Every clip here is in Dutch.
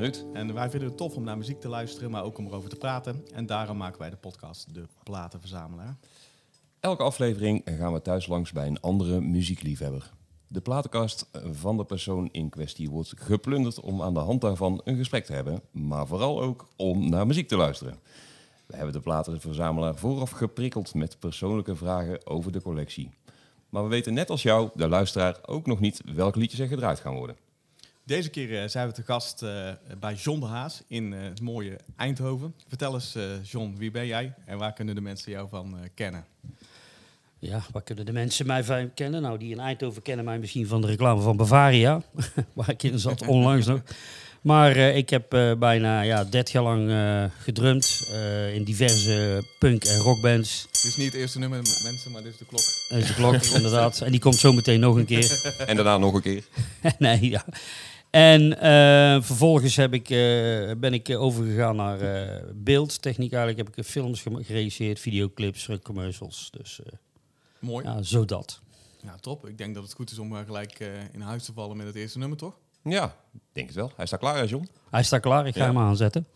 ben Ruud. en wij vinden het tof om naar muziek te luisteren, maar ook om erover te praten. En daarom maken wij de podcast De Platenverzamelaar. Elke aflevering gaan we thuis langs bij een andere muziekliefhebber. De platenkast van de persoon in kwestie wordt geplunderd om aan de hand daarvan een gesprek te hebben, maar vooral ook om naar muziek te luisteren. We hebben de platenverzamelaar vooraf geprikkeld met persoonlijke vragen over de collectie. Maar we weten net als jou, de luisteraar, ook nog niet welke liedjes er gedraaid gaan worden. Deze keer eh, zijn we te gast eh, bij John de Haas in eh, het mooie Eindhoven. Vertel eens, eh, John, wie ben jij en waar kunnen de mensen jou van eh, kennen? Ja, waar kunnen de mensen mij van kennen? Nou, die in Eindhoven kennen mij misschien van de reclame van Bavaria, waar ik in zat onlangs nog. Maar eh, ik heb eh, bijna ja, 30 jaar lang eh, gedrumd eh, in diverse punk- en rockbands. Het is niet het eerste nummer, mensen, maar dit is de klok. Dat is de klok, inderdaad. En die komt zo meteen nog een keer. En daarna nog een keer. nee, ja. En eh, vervolgens heb ik, eh, ben ik eh, overgegaan naar eh, beeldtechniek. Eigenlijk heb ik films geregisseerd, videoclips, commercials. Dus eh, Mooi. ja, zo dat. Ja, top. Ik denk dat het goed is om gelijk eh, in huis te vallen met het eerste nummer, toch? Ja, denk het wel. Hij staat klaar, hè, John? Hij staat klaar, ik ga Ja. hem aanzetten.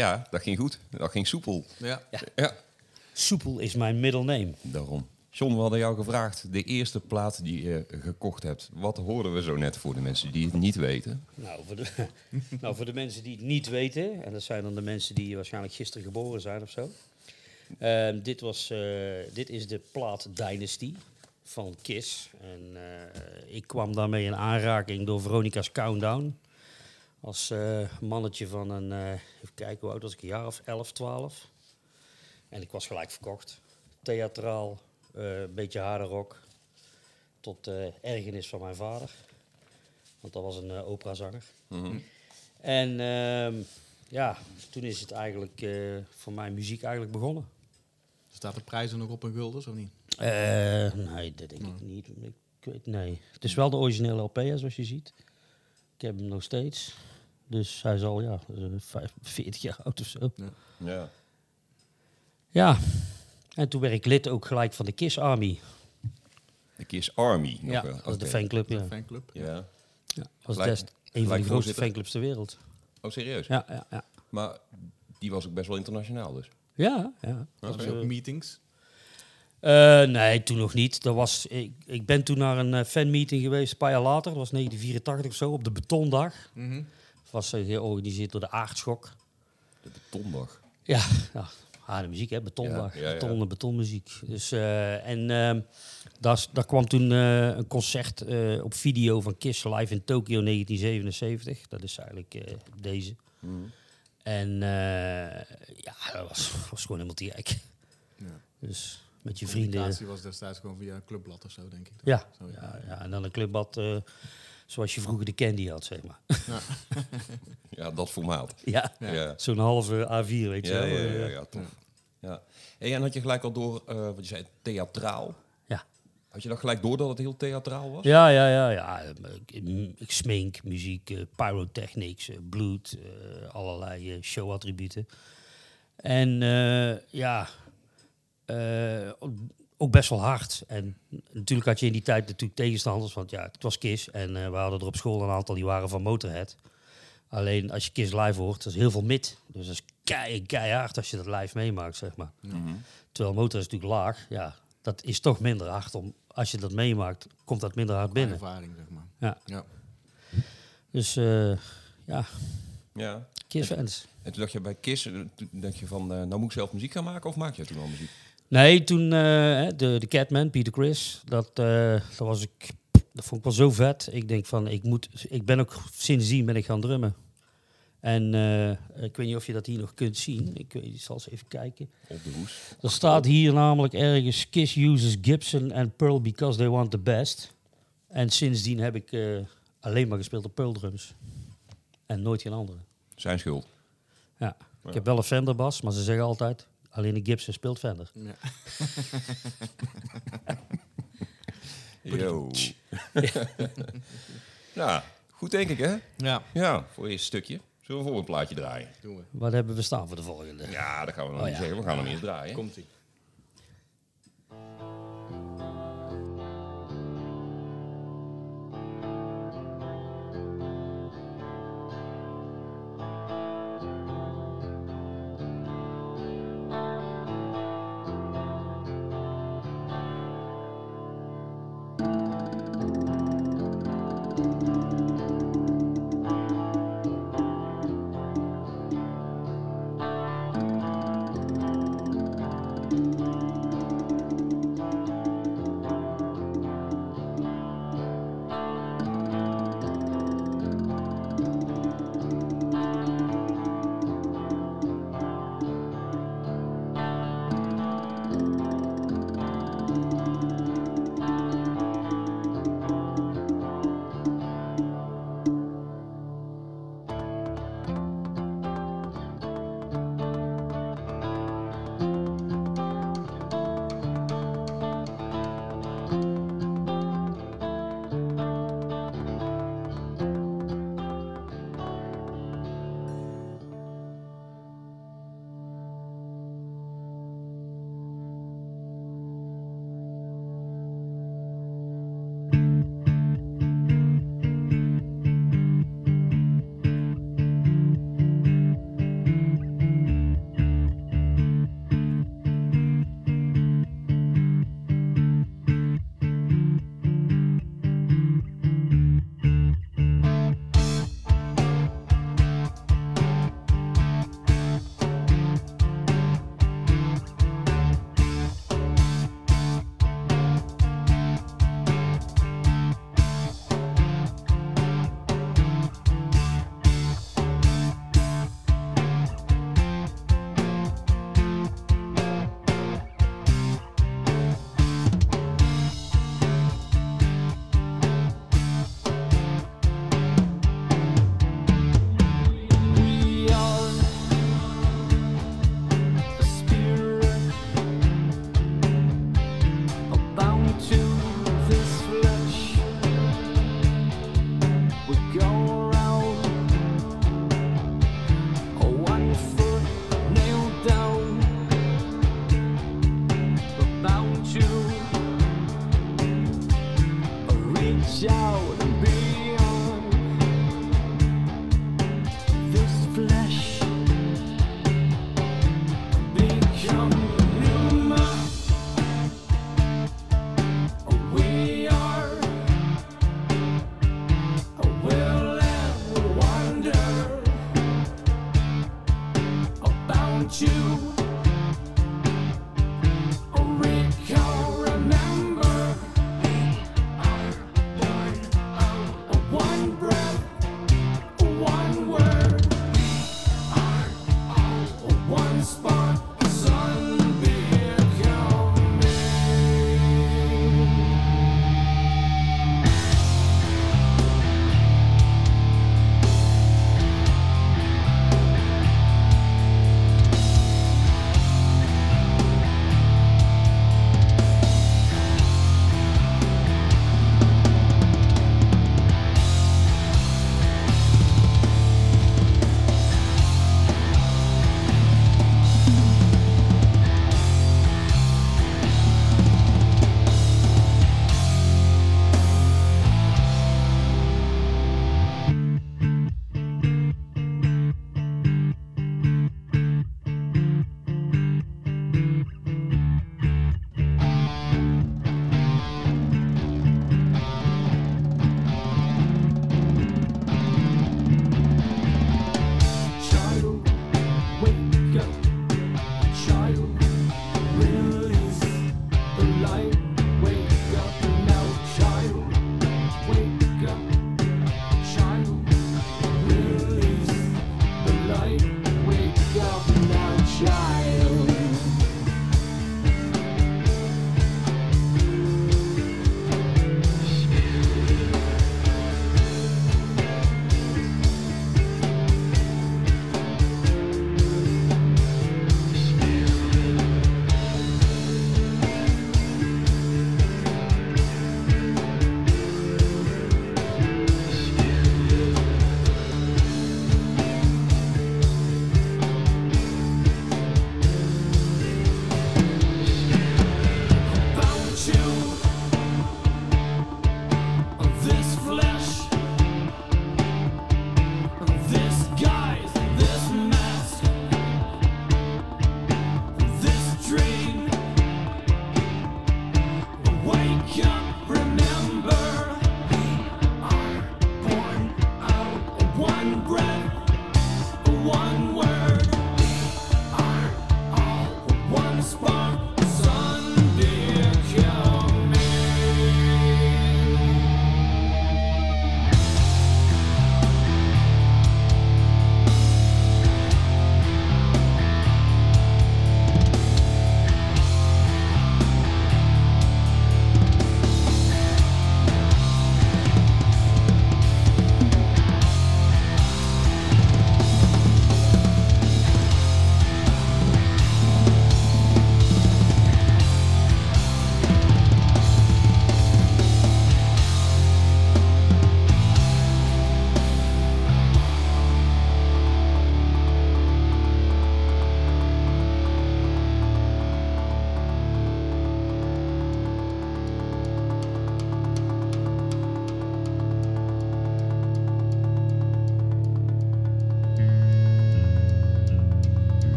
Ja, dat ging goed. Dat ging soepel. ja. Ja, Soepel is mijn middle name. daarom. John, we hadden jou gevraagd, de eerste plaat die je gekocht hebt. Wat hoorden we zo net voor de mensen die het niet weten? Nou voor, de, nou, voor de mensen die het niet weten, en dat zijn dan de mensen die waarschijnlijk gisteren geboren zijn of zo. Ehm, dit, was, eh, dit is de plaat Dynasty van Kiss. En eh, ik kwam daarmee in aanraking door Veronica's Countdown. Als eh, mannetje van een, eh, even kijken hoe oud was ik, een jaar of 11, 12. En ik was gelijk verkocht. Theatraal, eh, een beetje harde rock. Tot eh, ergernis van mijn vader. Want dat was een eh, operazanger. En ehm, ja, toen is het eigenlijk eh, voor mij muziek eigenlijk begonnen. Staat de prijs er nog op een guldens of niet? Eh, nee, dat denk ik niet. Ik weet, nee. Het is wel de originele LP, zoals je ziet. Ik heb hem nog steeds. Dus hij is al ja, eh, vijf- 40 jaar oud of zo. Ja. Ja. En toen werd ik lid ook gelijk van de Kiss Army. De Kiss Army. Nog ja, wel. de fanclub. Ja. Fanclub. Ja. Ja, dat was Gelijk- best een van de grootste fanclubs ter wereld. Oh, serieus? Ja, ja, ja. Maar die was ook best wel internationaal dus. Ja, ja. Had je ook meetings? Eh, nee, toen nog niet. Dat was, ik, ik ben toen naar een eh, fanmeeting geweest, een paar jaar later. Dat was 1984 of zo, op de Betondag. Mhm. Dat was eh, georganiseerd door de Aardschok. De betondag. Ja, ja harde muziek, hè? Betondag. Ja, ja, ja. Beton en betonmuziek. Dus, eh, en ehm, daar, daar kwam toen eh, een concert eh, op video van Kiss live in Tokio 1977. Dat is eigenlijk eh, deze. En eh, ja, dat was, was gewoon helemaal te gek. Ja. Dus met je vrienden. Communicatie was destijds gewoon via een clubblad of zo, denk ik. Ja, Zo, ja, ja, en dan een clubbad eh, zoals je vroeger de candy had, zeg maar. Ja, dat formaat. ja, Ja. Ja, zo'n halve A4, weet je ja, wel. ja, ja, ja, tof. Ja. Hey, en had je gelijk al door, eh, wat je zei, theatraal. ja. Had je dat gelijk door dat het heel theatraal was? Ja, ja, ja, ja. Ik, ik smink, muziek, eh, pyrotechnics, eh, bloed, allerlei show-attributen. En eh, ja, eh, ook best wel hard. En natuurlijk had je in die tijd natuurlijk tegenstanders, want ja, het was Kiss. En eh, we hadden er op school een aantal die waren van Motorhead. Alleen als je Kiss live hoort, dat is heel veel mid. Dus dat is kei, keihard als je dat live meemaakt, zeg maar. Mhm. Terwijl Motorhead is natuurlijk laag, ja, dat is toch minder hard. Om, als je dat meemaakt, komt dat minder hard binnen. Ervaring, zeg maar. Ja. Ja. Dus eh, ja, Ja. Kiss fans. En toen dacht je bij Kiss, eh, dacht je van, eh, nou moet ik zelf muziek gaan maken of maak je toen al muziek? Nee, toen eh, de, de Catman, Peter Chris, dat, eh, dat was ik, dat vond ik wel zo vet. Ik denk van, ik moet, ik ben ook sindsdien ben ik gaan drummen. En eh, ik weet niet of je dat hier nog kunt zien. Ik, weet, ik zal eens even kijken. Op de hoes. Er staat hier namelijk ergens Kiss uses Gibson and Pearl because they want the best. En sindsdien heb ik alleen maar gespeeld op Pearl drums. En nooit geen andere. Zijn schuld. Ja. Ik heb wel een Fender bas, maar ze zeggen altijd, alleen de Gibson speelt Fender. Ja. Yo. nou, goed denk ik hè? ja, Ja, voor eerst stukje. Zullen we voor een plaatje draaien? doen we. Wat hebben we staan voor de volgende? Ja, dat gaan we nog Oh, niet ja. zeggen. We gaan hem eerst draaien. Komt-ie.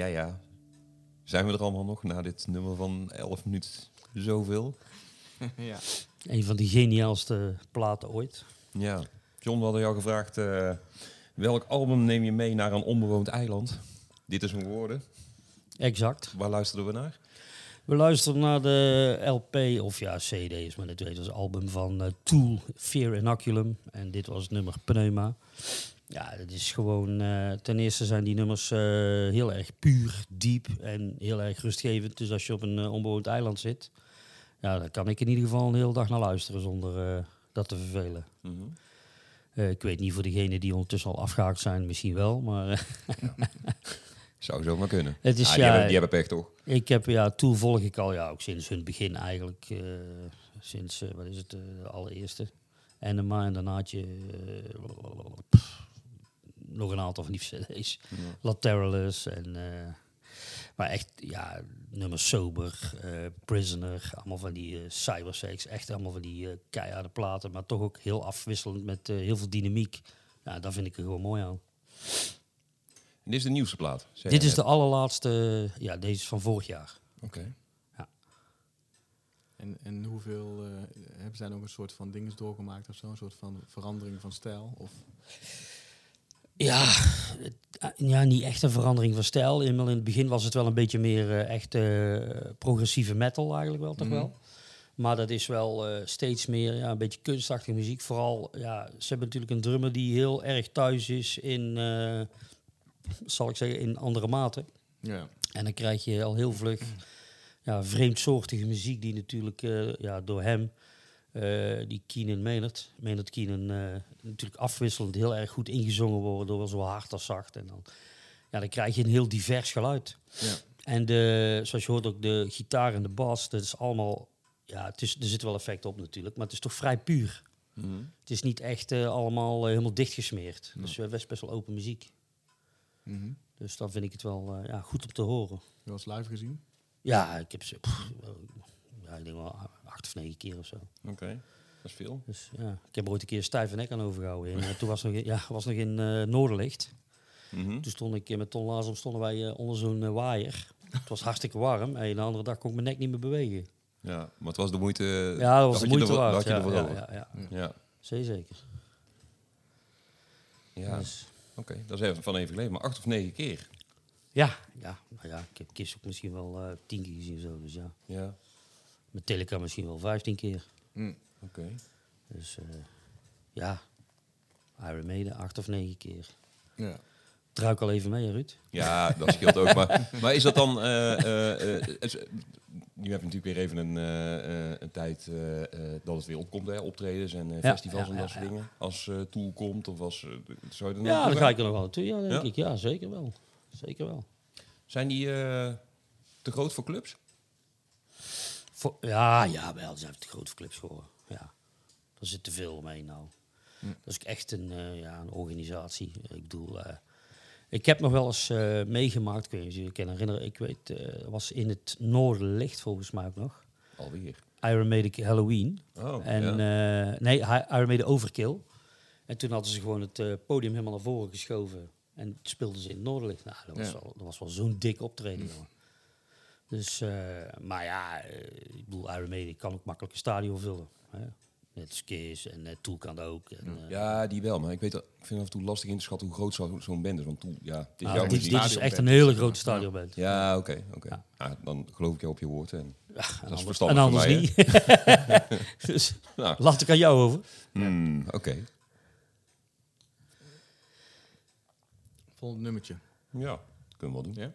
Ja, ja. Zijn we er allemaal nog na dit nummer van 11 minuten zoveel? ja. Een van de geniaalste platen ooit. Ja. John, we hadden jou gevraagd, eh, welk album neem je mee naar een onbewoond eiland? Dit is een woorden. Exact. Waar luisterden we naar? We luisteren naar de LP, of ja, CD is maar net weet, als album van eh, Tool, Fear Inoculum. En dit was het nummer Pneuma. Ja, het is gewoon, eh, ten eerste zijn die nummers eh, heel erg puur, diep en heel erg rustgevend. Dus als je op een eh, onbewoond eiland zit, ja, dan kan ik in ieder geval een hele dag naar luisteren zonder dat te vervelen. Mhm. Ik weet niet voor degenen die ondertussen al afgehaakt zijn, misschien wel, maar eh, Zou zomaar kunnen. het is Ah, die, ja, hebben, die hebben pech toch? Ik heb, ja, Tool volg ik al, ja, ook sinds hun begin eigenlijk. sinds, wat is het, de allereerste. Enema en daarna had je pff, nog een aantal van die cd's. Lateralus en... eh, maar echt, ja, nummers Sober, eh, Prisoner, allemaal van die eh cybersex. Echt allemaal van die keiharde platen, maar toch ook heel afwisselend met eh, heel veel dynamiek. Ja, daar vind ik er gewoon mooi aan. En dit is de nieuwste plaat. Dit is de allerlaatste, ja, deze is van vorig jaar. Oké. En, en hoeveel eh, hebben zij nog een soort van dinges doorgemaakt of zo? Een soort van verandering van stijl? Of Ja, eh, ja, niet echt een verandering van stijl. In het begin was het wel een beetje meer eh, echt eh, progressieve metal eigenlijk wel, toch Mhm. wel. Maar dat is wel steeds meer ja, een beetje kunstachtige muziek. Vooral, ja, ze hebben natuurlijk een drummer die heel erg thuis is in, zal ik zeggen, in andere maten. ja. En dan krijg je al heel vlug ja, vreemdsoortige muziek die natuurlijk ja, door hem, eh, die Keenan Maynard, Maynard Keenan, eh, natuurlijk afwisselend heel erg goed ingezongen worden door wel zo hard als zacht. En dan, ja, dan krijg je een heel divers geluid. Ja. En de, zoals je hoort ook de gitaar en de bas, dat is allemaal, ja, het is, er zit wel effect op natuurlijk, maar het is toch vrij puur. Mhm. Het is niet echt eh, allemaal helemaal dichtgesmeerd. Dus uh, best, best wel open muziek. Mhm. Dus dan vind ik het wel ja, goed om te horen. Je was live gezien? Ja, ik heb ze. pff, ja, ik denk wel acht of negen keer of zo. Oké, dat is veel. Dus ja, ik heb ooit een keer stijve nek aan overgehouden. En, eh, toen was nog, in- ja, was nog in eh Noorderlicht. Mhm. Toen stond ik eh, met Ton Lazem stonden wij onder zo'n waaier. Het was hartstikke warm. En de andere dag kon ik mijn nek niet meer bewegen. Ja, maar het was de moeite. Ja, dat was de moeite waard. Ja, ja, ja, ja, Ja, zeker. ja. Dus, oké. Dat is even van even geleden. Maar acht of negen keer. ja, ja, maar ja, ik heb Kiss ook misschien wel tien keer gezien. Zo, dus ja, Ja, met Teleca misschien wel vijftien keer. Mm. oké. Dus eh, ja, Iron Maiden acht of negen keer. Ja. Druik al even mee, Ruud. Ja, dat scheelt ook. Maar, maar is dat dan... eh, eh, eh, is- nu heb je natuurlijk weer even een, eh, eh, een tijd eh, eh, dat het weer opkomt, hè, optredens en Ja, festivals ja, en dat soort ja. dingen. Als eh Tool komt of als... zou je er Ja, dan ga ik er nog wel naartoe. Ja, denk Ja? ik. Ja, zeker wel. Zeker wel. Zijn die eh, te groot voor clubs? Voor, ja, ja, wel. Ze zijn te groot voor clubs geworden. Ja. Er zit te veel omheen nou. Dat is echt een, eh, ja, een organisatie. Ik bedoel, eh, ik heb nog wel eens eh, meegemaakt, of je je kan herinneren. Ik weet, was in het Noorderlicht volgens mij ook nog. Alweer. Iron Maiden Halloween. Oh, En ja. nee, Iron Maiden Overkill. En toen hadden ze gewoon het podium helemaal naar voren geschoven. En speelden ze in het Noorderlicht. Nou, dat was Ja. wel, dat was wel zo'n dik optreden, jongen. Dus, eh, maar ja, eh, ik bedoel, Iron Maiden kan ook makkelijk een stadion vullen. Hè? Net als Kiss en uh, Tool kan dat ook. En, Ja, die wel. Maar ik, weet, dat- ik vind het af en toe lastig in te schatten hoe groot zo- zo'n band is. Want Tool, ja, het is jouw dit, is echt een hele grote ja. stadionband. Ja, oké. oké. Ja. Ah, dan geloof ik jou op je woord. En, Ja, dat is verstandig en voor anders mij, niet. dus nou, laat ik aan jou over. hmm, oké. Volgende nummertje. Ja, kunnen we wel doen. Ja?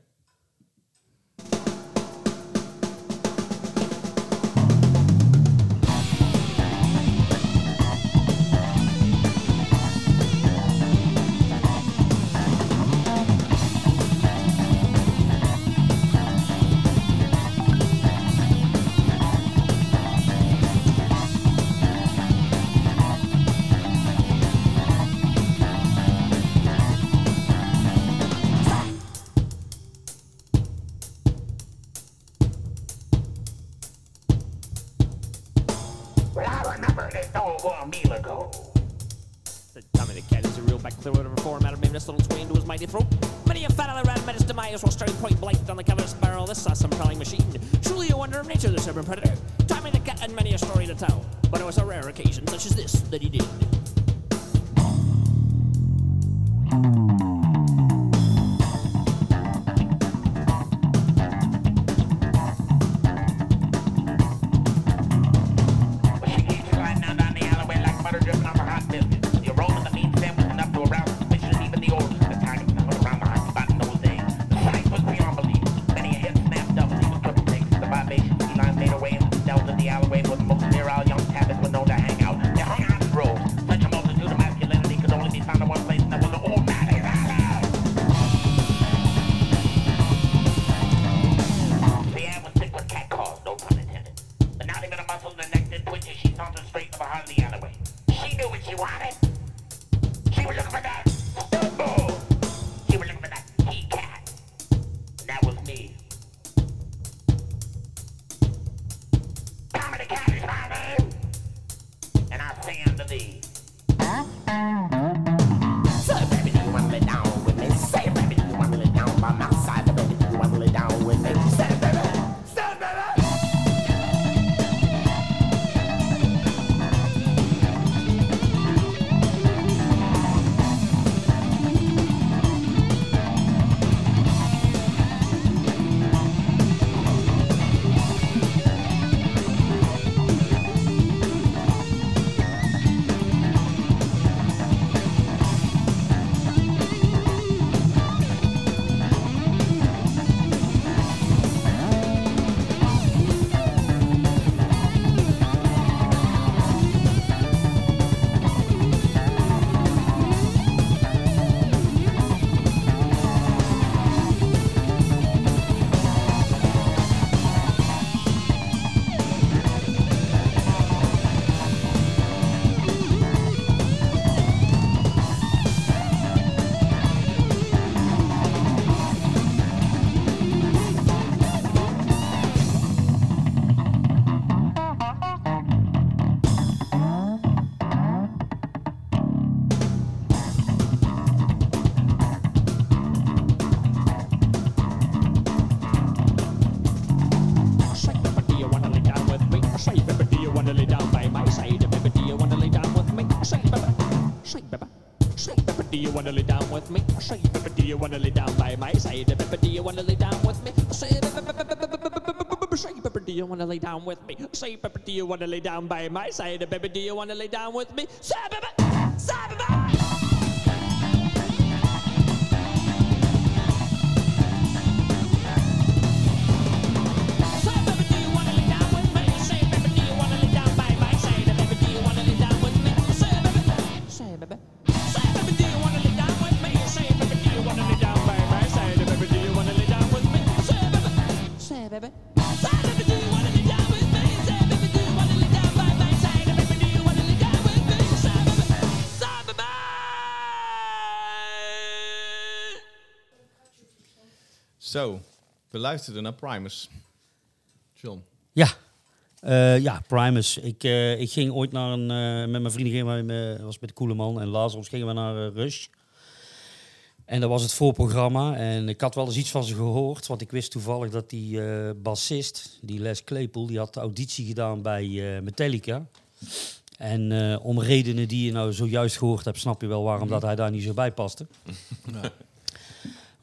Throat. Many a fat other rat met his demise while staring point blank down the cover barrel. This awesome prowling machine. Truly a wonder of nature, this urban predator. Tommy the cat had many a story to tell, but it was a rare occasion such as this that he did. Say, baby, say, baby, say, baby, do you wanna lay down with me? Say, baby, do you wanna lay down by my side? Baby, do you wanna lay down with me? Say, baby, do you wanna lay down with me? Say, baby, do you wanna lay down by my side? Baby, do you wanna lay down with me? Say, baby, say, baby. Zo, we luisterden naar Primus. John. Ja, Eh, ja, Primus. Ik, eh, ik ging ooit naar een... eh, met mijn vrienden gingen was met Koeleman en Lazarus gingen we naar Rush. En dat was het voorprogramma. En ik had wel eens iets van ze gehoord. Want ik wist toevallig dat die bassist, die Les Claypool... die had de auditie gedaan bij Metallica. En om redenen die je nou zojuist gehoord hebt... snap je wel waarom dat hij daar niet zo bij paste.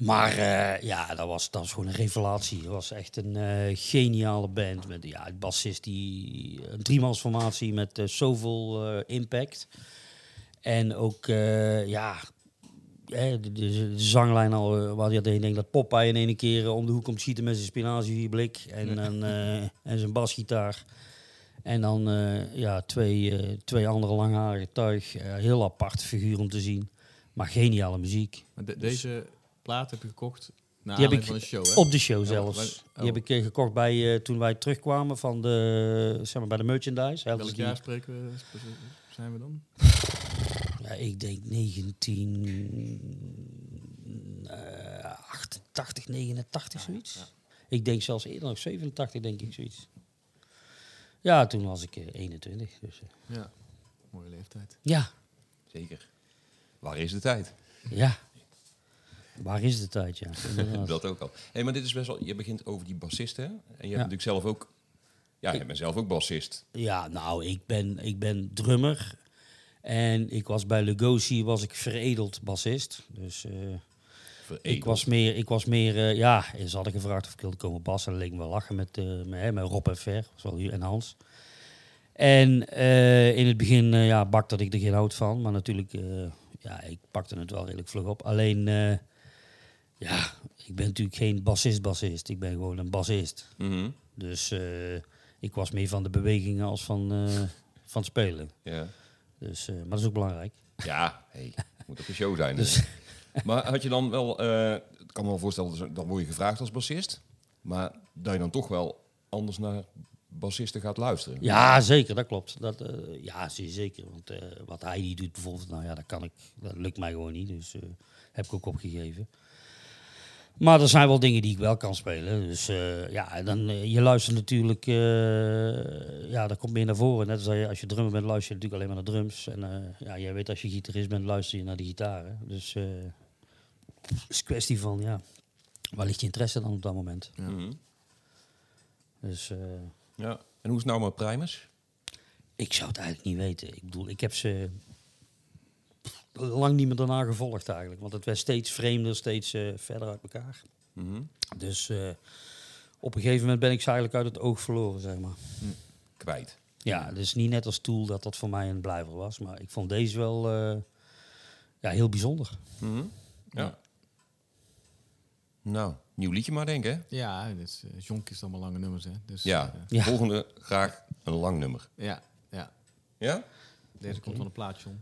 Maar eh, ja, dat was, dat was gewoon een revelatie. Het was echt een eh, geniale band. Met ja, een bassist die een driemansformatie met eh, zoveel impact. En ook, ja, de, de, de zanglijn al, waar je denkt dat Popeye in ene keer om de hoek komt schieten met zijn spinazieblik en, en, en zijn basgitaar. En dan ja, twee, twee andere langharige tuig. Heel apart figuur om te zien. Maar geniale muziek. Maar de- deze plaat heb je gekocht na Die heb aanleiding ik van de show, hè? Op de show Oh, zelfs. Die heb oh. ik eh, gekocht bij, eh, toen wij terugkwamen van de, zeg maar, bij de merchandise. Welk die- jaar spreken we, zijn we dan? Ja, ik denk 1988, 89, zoiets. Ik denk zelfs eerder nog 87, denk ik, zoiets. Ja, toen was ik eh, 21. Dus, eh, Ja, mooie leeftijd. ja, Zeker. Waar is de tijd? Ja. Waar is de tijd, ja. Dat ook al. Hey, maar dit is best wel... Je begint over die bassisten. En je hebt natuurlijk zelf ook... Ja, je bent zelf ook bassist. Ja, nou, ik ben, ik ben drummer. En ik was bij Lugosi was ik veredeld bassist. Dus eh, Veredeld. ik was meer, ik was meer eh, ja, ze hadden gevraagd of ik wilde komen bassen. Dat leek me wel lachen met, eh, met, Rob en Ver was wel hier, en Hans. En in het begin ja, bakte ik er geen hout van. Maar natuurlijk, ja, ik pakte het wel redelijk vlug op. Alleen, ja, ik ben natuurlijk geen bassist-bassist. Ik ben gewoon een bassist. Mhm. Dus eh, ik was meer van de bewegingen als van, eh, van het spelen. Ja. Dus, eh, maar dat is ook belangrijk. Ja, hey, moet op een show zijn. Dus-. Maar had je dan wel... ik kan me wel voorstellen, dat- dan word je gevraagd als bassist. Maar dat je dan toch wel anders naar bassisten gaat luisteren. Ja, zeker, dat klopt. Dat, eh, ja, zeker. Want wat hij die doet bijvoorbeeld, nou ja, dat kan ik, dat lukt mij gewoon niet. Dus heb ik ook opgegeven. Maar er zijn wel dingen die ik wel kan spelen. Dus eh, ja, dan, eh, je luistert natuurlijk, eh, ja, dat komt meer naar voren. Net als je, als je drummer bent, luister je natuurlijk alleen maar naar drums. En eh, ja, jij weet als je gitarist bent, luister je naar de gitaren. Dus eh, het is een kwestie van, ja, waar ligt je interesse dan op dat moment? Mhm. Dus... eh, ja. En hoe is het nou met Primus? Ik zou het eigenlijk niet weten. Ik bedoel, ik heb ze lang niet meer daarna gevolgd eigenlijk. Want het werd steeds vreemder, steeds eh, verder uit elkaar. Mhm. Dus eh, op een gegeven moment ben ik ze eigenlijk uit het oog verloren, zeg maar. Kwijt. Ja, dus niet net als Tool dat dat voor mij een blijver was. Maar ik vond deze wel eh, ja, heel bijzonder. Mhm. Ja. Nou, nieuw liedje maar denk hè? Ja, dus, uh, John kiest allemaal lange nummers, hè. Dus, Ja. Ja. Volgende graag een lang nummer. ja, ja. Ja? Deze komt van een plaat, John.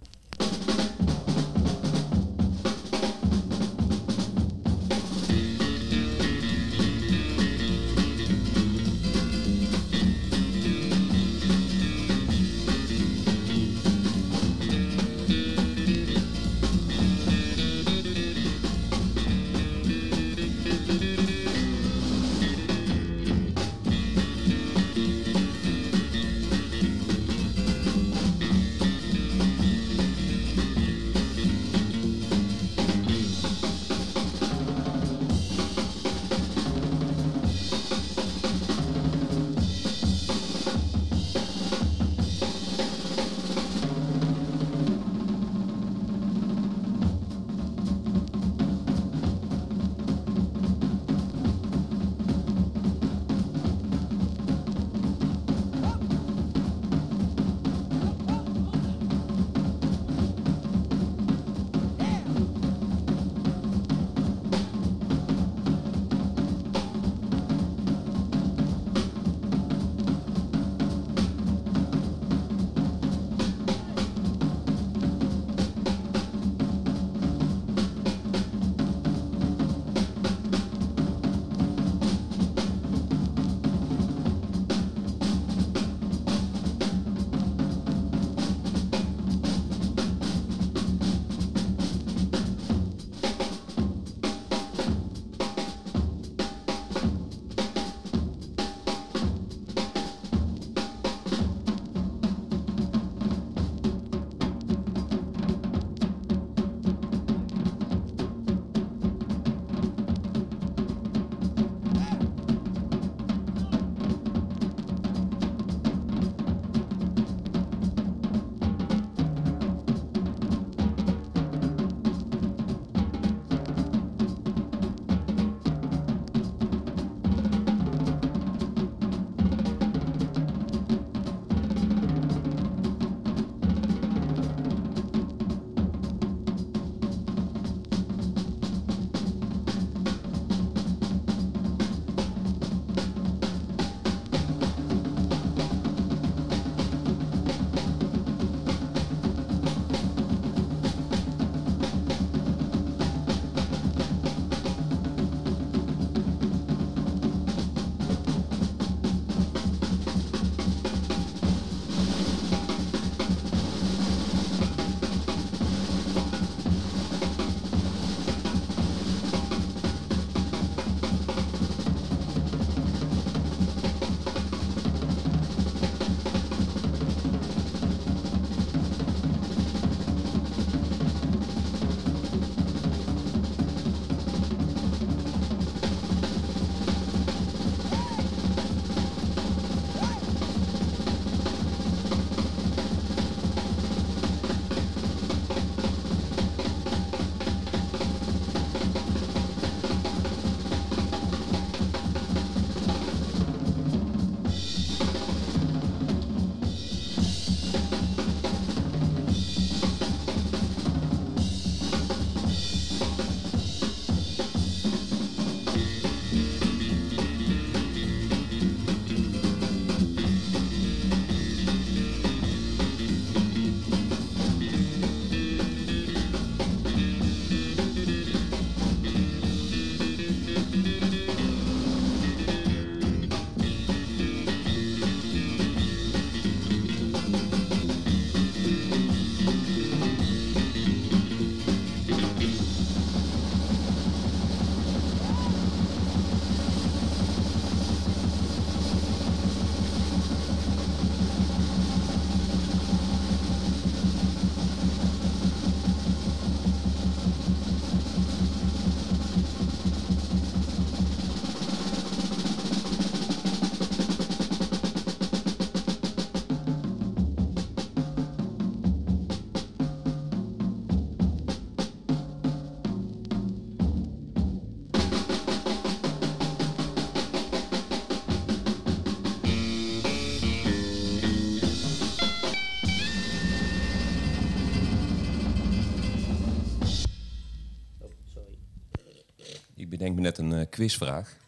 Hebben net een eh, quizvraag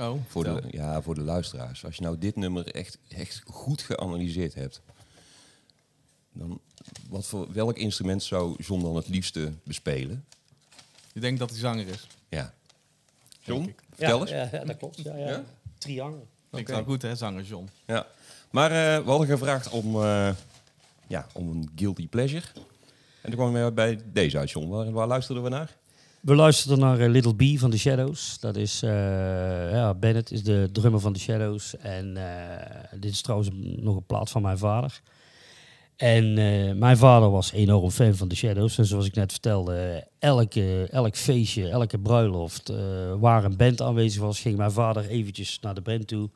Oh, voor de, ja, voor de luisteraars. Als je nou dit nummer echt, echt goed geanalyseerd hebt, dan wat voor, welk instrument zou John dan het liefste bespelen? Je denkt dat hij zanger is. Ja. John, vertel ja, eens. Ja, dat klopt. Ja, ja. Ja? Triangel. Klinkt Oké. wel goed, hè, zanger John. Ja. Maar eh, we hadden gevraagd om, eh, ja, om een guilty pleasure. En toen kwamen we bij deze uit, John. Waar, waar luisterden we naar? We luisterden naar eh, Little B van The Shadows. Dat is, eh, ja, Bennett is de drummer van The Shadows. En eh, dit is trouwens nog een plaat van mijn vader. En mijn vader was enorm fan van The Shadows. En zoals ik net vertelde, elke, elk feestje, elke bruiloft waar een band aanwezig was, ging mijn vader eventjes naar de band toe.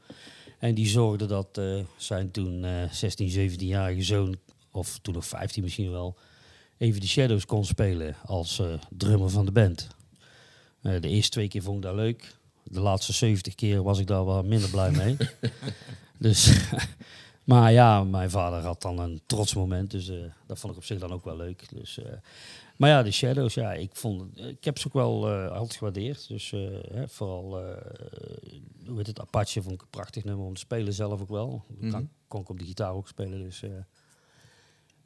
En die zorgde dat zijn toen eh 16, 17-jarige zoon, of toen nog 15 misschien wel, even de Shadows kon spelen als eh, drummer van de band. Eh, de eerste twee keer vond ik dat leuk. De laatste 70 keer was ik daar wel minder blij mee. dus, maar ja, mijn vader had dan een trots moment. Dus eh, dat vond ik op zich dan ook wel leuk. Dus, maar ja, de Shadows, ja, ik, vond, ik heb ze ook wel altijd gewaardeerd. Dus hè, vooral, hoe heet het, Apache vond ik een prachtig nummer om te spelen zelf ook wel. Mhm. Kan, kon ik op de gitaar ook spelen. Dus,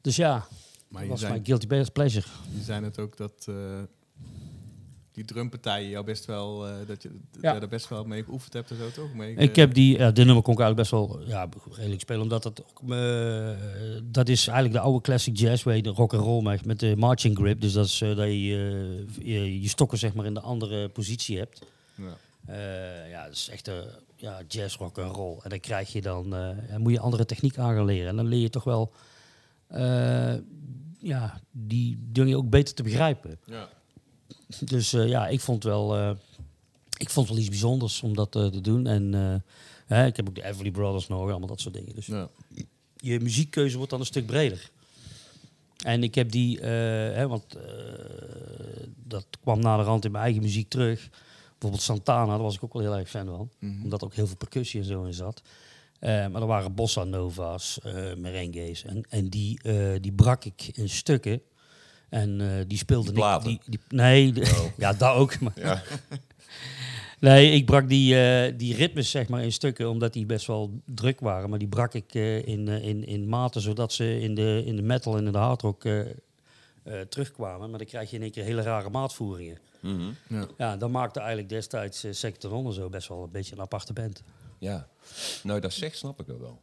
dus ja, Maar dat was mijn guilty pleasure. je zei net ook dat eh, die drumpartijen jou best wel, eh, dat je Ja. daar best wel mee geoefend hebt en zo, toch? Mee, Ik eh, heb die, ja, dit nummer kon ik eigenlijk best wel ja, redelijk spelen, omdat dat ook, dat is eigenlijk de oude classic jazz, waar je de rock and roll maakt met de marching grip. Dus dat is dat je, je je stokken zeg maar in de andere positie hebt. Ja. Ja, dat is echt eh, ja, jazz, rock en roll. En dan krijg je dan, dan moet je andere techniek aan gaan leren. En dan leer je toch wel, ja, die dingen ook beter te begrijpen. Ja. Dus eh, ja, ik vond wel, eh, ik vond wel iets bijzonders om dat eh, te doen. En eh, hè, ik heb ook de Everly Brothers nog, allemaal dat soort dingen. Dus Ja. je muziekkeuze wordt dan een stuk breder. En ik heb die, eh, hè, want eh, dat kwam na de rand in mijn eigen muziek terug. Bijvoorbeeld Santana, daar was ik ook wel heel erg fan van. Mhm. Omdat er ook heel veel percussie en zo in zat. Eh, maar er waren bossa nova's, eh merengues. En, en die, eh, die brak ik in stukken. En eh, die speelde Die niet- platen? Die, die, nee, de- ja, dat ook. Maar Ja. Nee, ik brak die, eh, die ritmes zeg maar in stukken, omdat die best wel druk waren. Maar die brak ik eh, in, in, in mate, zodat ze in de, in de metal en in de hardrock eh, eh, terugkwamen. Maar dan krijg je in één keer hele rare maatvoeringen. Mhm. Ja. Ja, dat maakte eigenlijk destijds uh, Sector Onder zo best wel een beetje een aparte band. Ja. Nou, dat zegt, snap ik dat wel.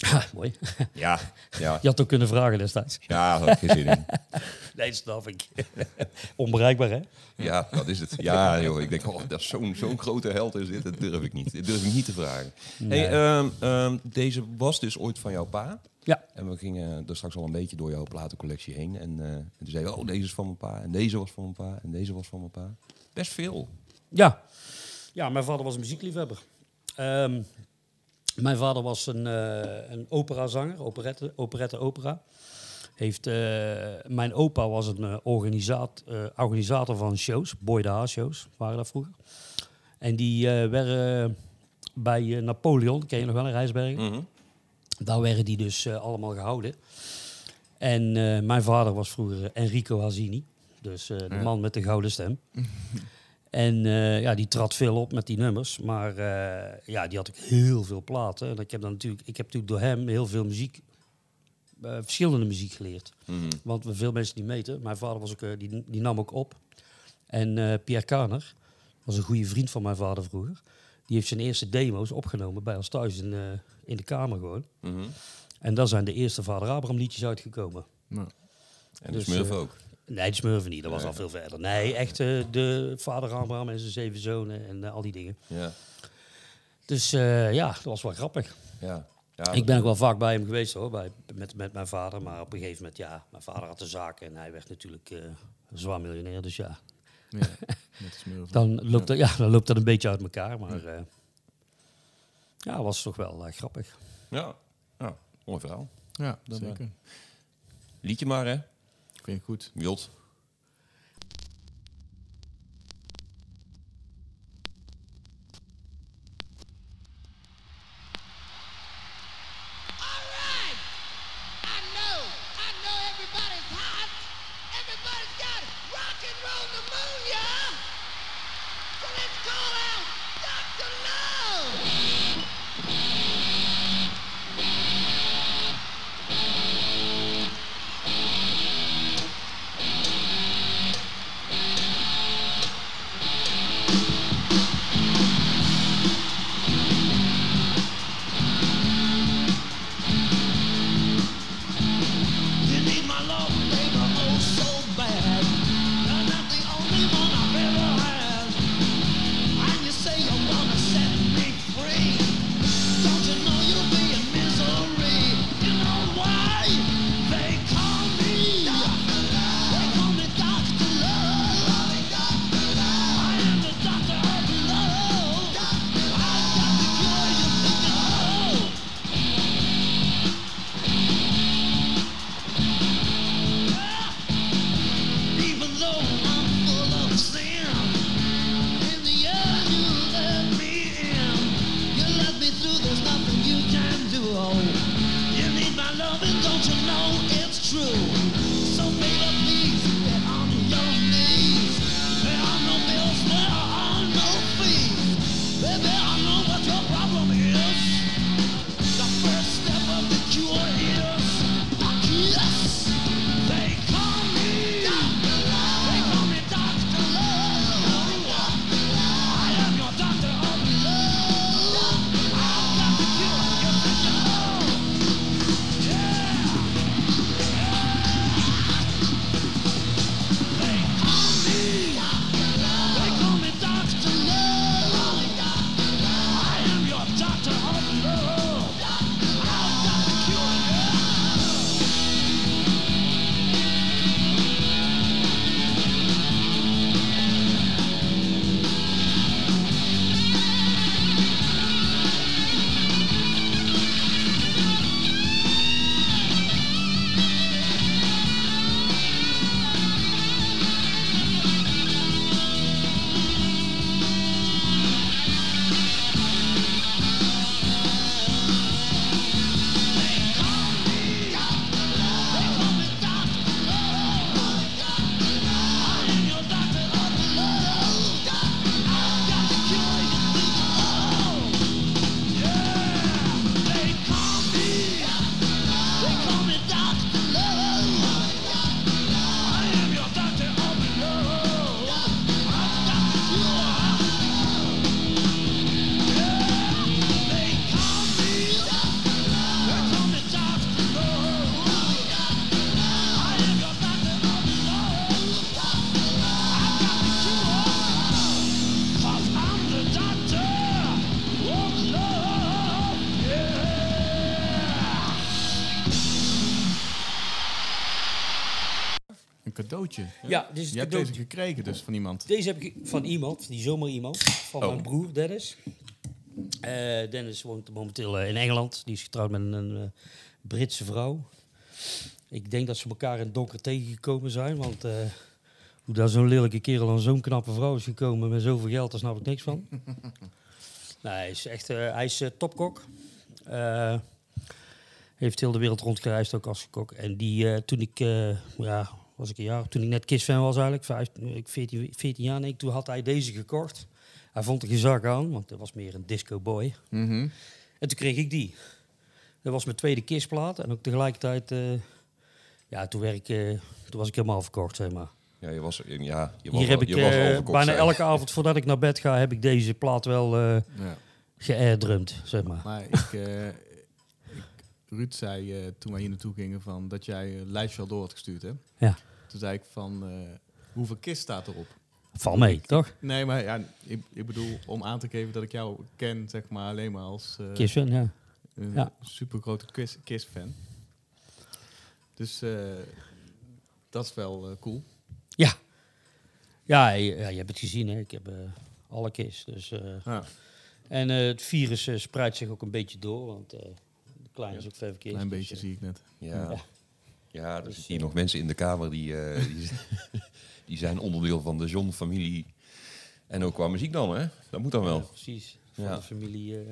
Ha, mooi. Ja, ja. Je had ook kunnen vragen destijds. Ja, daar had ik geen zin in. Nee, dat snap ik. Onbereikbaar, hè? Ja, dat is het. Ja, joh, ik denk, oh, dat is zo'n zo'n grote held is dit. Dat durf ik niet. Dat durf ik niet te vragen. Hey, ehm, ehm, deze was dus ooit van jouw pa. Ja. En we gingen er straks al een beetje door jouw platencollectie heen. En, eh, en toen zei je, oh, deze is van mijn pa. En deze was van mijn pa. En deze was van mijn pa. Best veel. Ja. Ja, mijn vader was een muziekliefhebber. Ehm, mijn vader was een, eh een operazanger, operette, operette opera. Heeft, eh, mijn opa was een eh, organisaat, organisator van shows, Boy de Haas shows waren dat vroeger. En die werden bij Napoleon, ken je nog wel in Rijsbergen? Daar werden die dus allemaal gehouden. En mijn vader was vroeger Enrico Hazini. Dus de Ja. man met de gouden stem. en eh, ja, die trad veel op met die nummers. Maar eh, ja, die had ook heel veel platen. En ik heb, dan natuurlijk, ik heb natuurlijk door hem heel veel muziek, eh, verschillende muziek geleerd. Want we veel mensen die meten. Mijn vader was ook, die, die nam ook op. En Pierre Kaner was een goede vriend van mijn vader vroeger. Die heeft zijn eerste demo's opgenomen bij ons thuis in, in de kamer gewoon. Mhm. En daar zijn de eerste Vader Abraham liedjes uitgekomen. Ja. En Dus, de Smurf ook. Nee, de Smurfen niet, dat was al veel verder. Nee, echt eh, de Vader Abraham en zijn zeven zonen en eh, al die dingen. Ja. Dus eh, ja, dat was wel grappig. Ja. ja ik ben ook wel vaak bij hem geweest hoor, bij, met, met mijn vader. Maar op een gegeven moment, ja, mijn vader had een zaak en hij werd natuurlijk eh, zwaar miljonair. Dus ja, Ja, de dan loopt, dat, ja, dan loopt dat een beetje uit elkaar. Maar eh, ja, het was toch wel grappig. Ja. ja. Mooi verhaal. Ja, Dan, zeker. Liedje maar, hè. Vind ik goed. Wild. Ja, dit is Je hebt deze gekregen dus van iemand. Deze heb ik van iemand, die zomaar iemand, van Oh. mijn broer Dennis. Eh, Dennis woont momenteel eh, in Engeland. Die is getrouwd met een, eh, Britse vrouw. Ik denk dat ze elkaar in het donker tegengekomen zijn, want hoe daar zo'n lelijke kerel aan zo'n knappe vrouw is gekomen met zoveel geld, daar snap ik niks van. nee, hij is echt, hij is topkok. Heeft heel de wereld rondgereisd ook als kok. En die, toen ik, ja, was ik een jaar, toen ik net KISS-fan was eigenlijk, vijf, ik 14, 14 jaar, nee, toen had hij deze gekocht. Hij vond er geen zak aan, want dat was meer een disco boy. Mhm. En toen kreeg ik die. Dat was mijn tweede KISS-plaat. En ook tegelijkertijd, eh, ja, toen, werd ik, eh, toen was ik helemaal verkocht, zeg maar. Ja, je was, ja, je was, Hier heb ik je was eh, verkocht, bijna elke avond voordat ik naar bed ga, heb ik deze plaat wel eh Ja. geairdrumd, zeg maar. Maar ik, eh, ik- Ruud zei eh, toen wij hier naartoe gingen van dat jij een lijstje al door had gestuurd, hè? Ja, Toen zei ik van, eh, hoeveel kist staat erop? val mee, toch? Nee, maar ja, ik, ik bedoel om aan te geven dat ik jou ken, zeg maar, alleen maar als eh, KISS-fan, ja. een Ja. super grote Kiss, Kiss fan. Dus eh, dat is wel eh, cool. Ja. Ja, je, ja, je hebt het gezien, hè. Ik heb alle KISS, dus... eh, Ja, En eh, het virus eh, spreidt zich ook een beetje door, want eh, de kleine is ook vijf keer. een klein beetje zie ik net. Ja, Ja. ja er Dus, zitten hier eh, nog mensen in de kamer die, eh, die, die zijn onderdeel van de John-familie. En ook qua muziek dan, hè? Dat moet dan wel. precies. Van Ja. de familie. eh,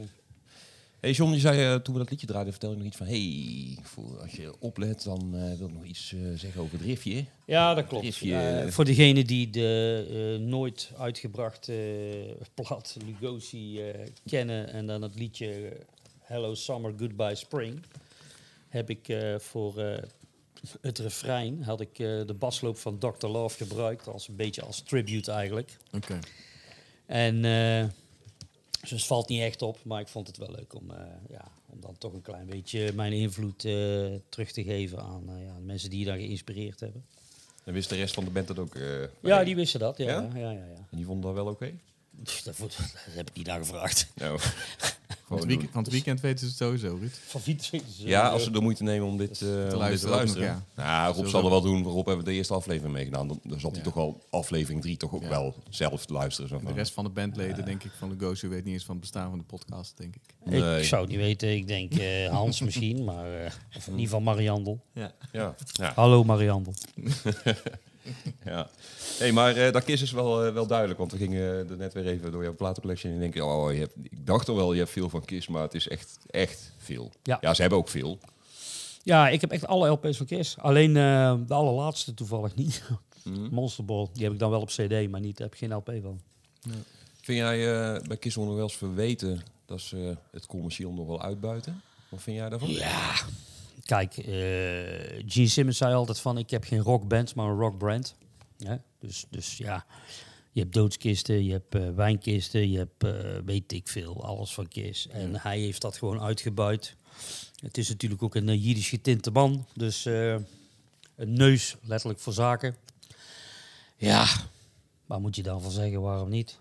hey John, je zei toen we dat liedje draaiden, vertelde je nog iets van... hey, voor, als je oplet, dan wil ik nog iets zeggen over Driftje. Ja, dat klopt. Driftje, voor degene die de nooit uitgebrachte plaat Lugosi kennen en dan het liedje Hello Summer, Goodbye Spring, heb ik voor het refrein had ik eh, de basloop van Dr. Love gebruikt als een beetje als tribute eigenlijk. Oké. En eh, dus het valt niet echt op, maar ik vond het wel leuk om, eh, ja, om dan toch een klein beetje mijn invloed terug te geven aan ja, de mensen die je daar geïnspireerd hebben. En wist de rest van de band dat ook? Ja, die wisten dat. Ja, Ja? ja? Ja, ja, ja. En die vonden dat wel oké? Dat heb ik niet naar gevraagd. Nou, Van, het weekend, van het weekend weten ze het sowieso, Ruud. Van Fiets weten ze. ja, als ze de moeite nemen om dit, eh, om dit te luisteren nog, Nou, Rob zal er wel doen. Rob hebben we de eerste aflevering meegedaan. Dan, dan zat hij Ja. toch wel aflevering 3 toch ook Ja. wel zelf luisteren. Zo De rest van de bandleden, denk ik, van Lugosi weet niet eens van het bestaan van de podcast, denk ik. Nee. Ik zou het niet weten. Ik denk eh, Hans misschien, maar eh, of in ieder geval Mariandel. Ja. Ja, ja, Hallo Mariandel. ja. Hey, maar eh, dat KISS is wel, eh, wel duidelijk. Want we gingen er net weer even door jouw platencollectie. En ik denk, oh, je hebt, ik dacht al wel, je hebt veel van KISS. Maar het is echt, echt veel. Ja. ja, ze hebben ook veel. Ja, ik heb echt alle LP's van Kiss. Alleen eh, de allerlaatste toevallig niet. Mhm. Monster Ball, die heb ik dan wel op CD, maar niet, daar heb ik geen LP van. Vind jij eh, bij KISS nog wel eens verweten dat ze het commercieel nog wel uitbuiten? Wat vind jij daarvan? Ja. Kijk, eh Gene Simmons zei altijd van, ik heb geen rockband, maar een rockbrand. Ja, dus, dus ja, je hebt doodskisten, je hebt eh, wijnkisten, je hebt, eh, weet ik veel, alles van Kiss. En hij heeft dat gewoon uitgebuit. Het is natuurlijk ook een uh, Jiddisch getinte man, dus een neus, letterlijk voor zaken. Ja, waar moet je dan van zeggen, waarom niet?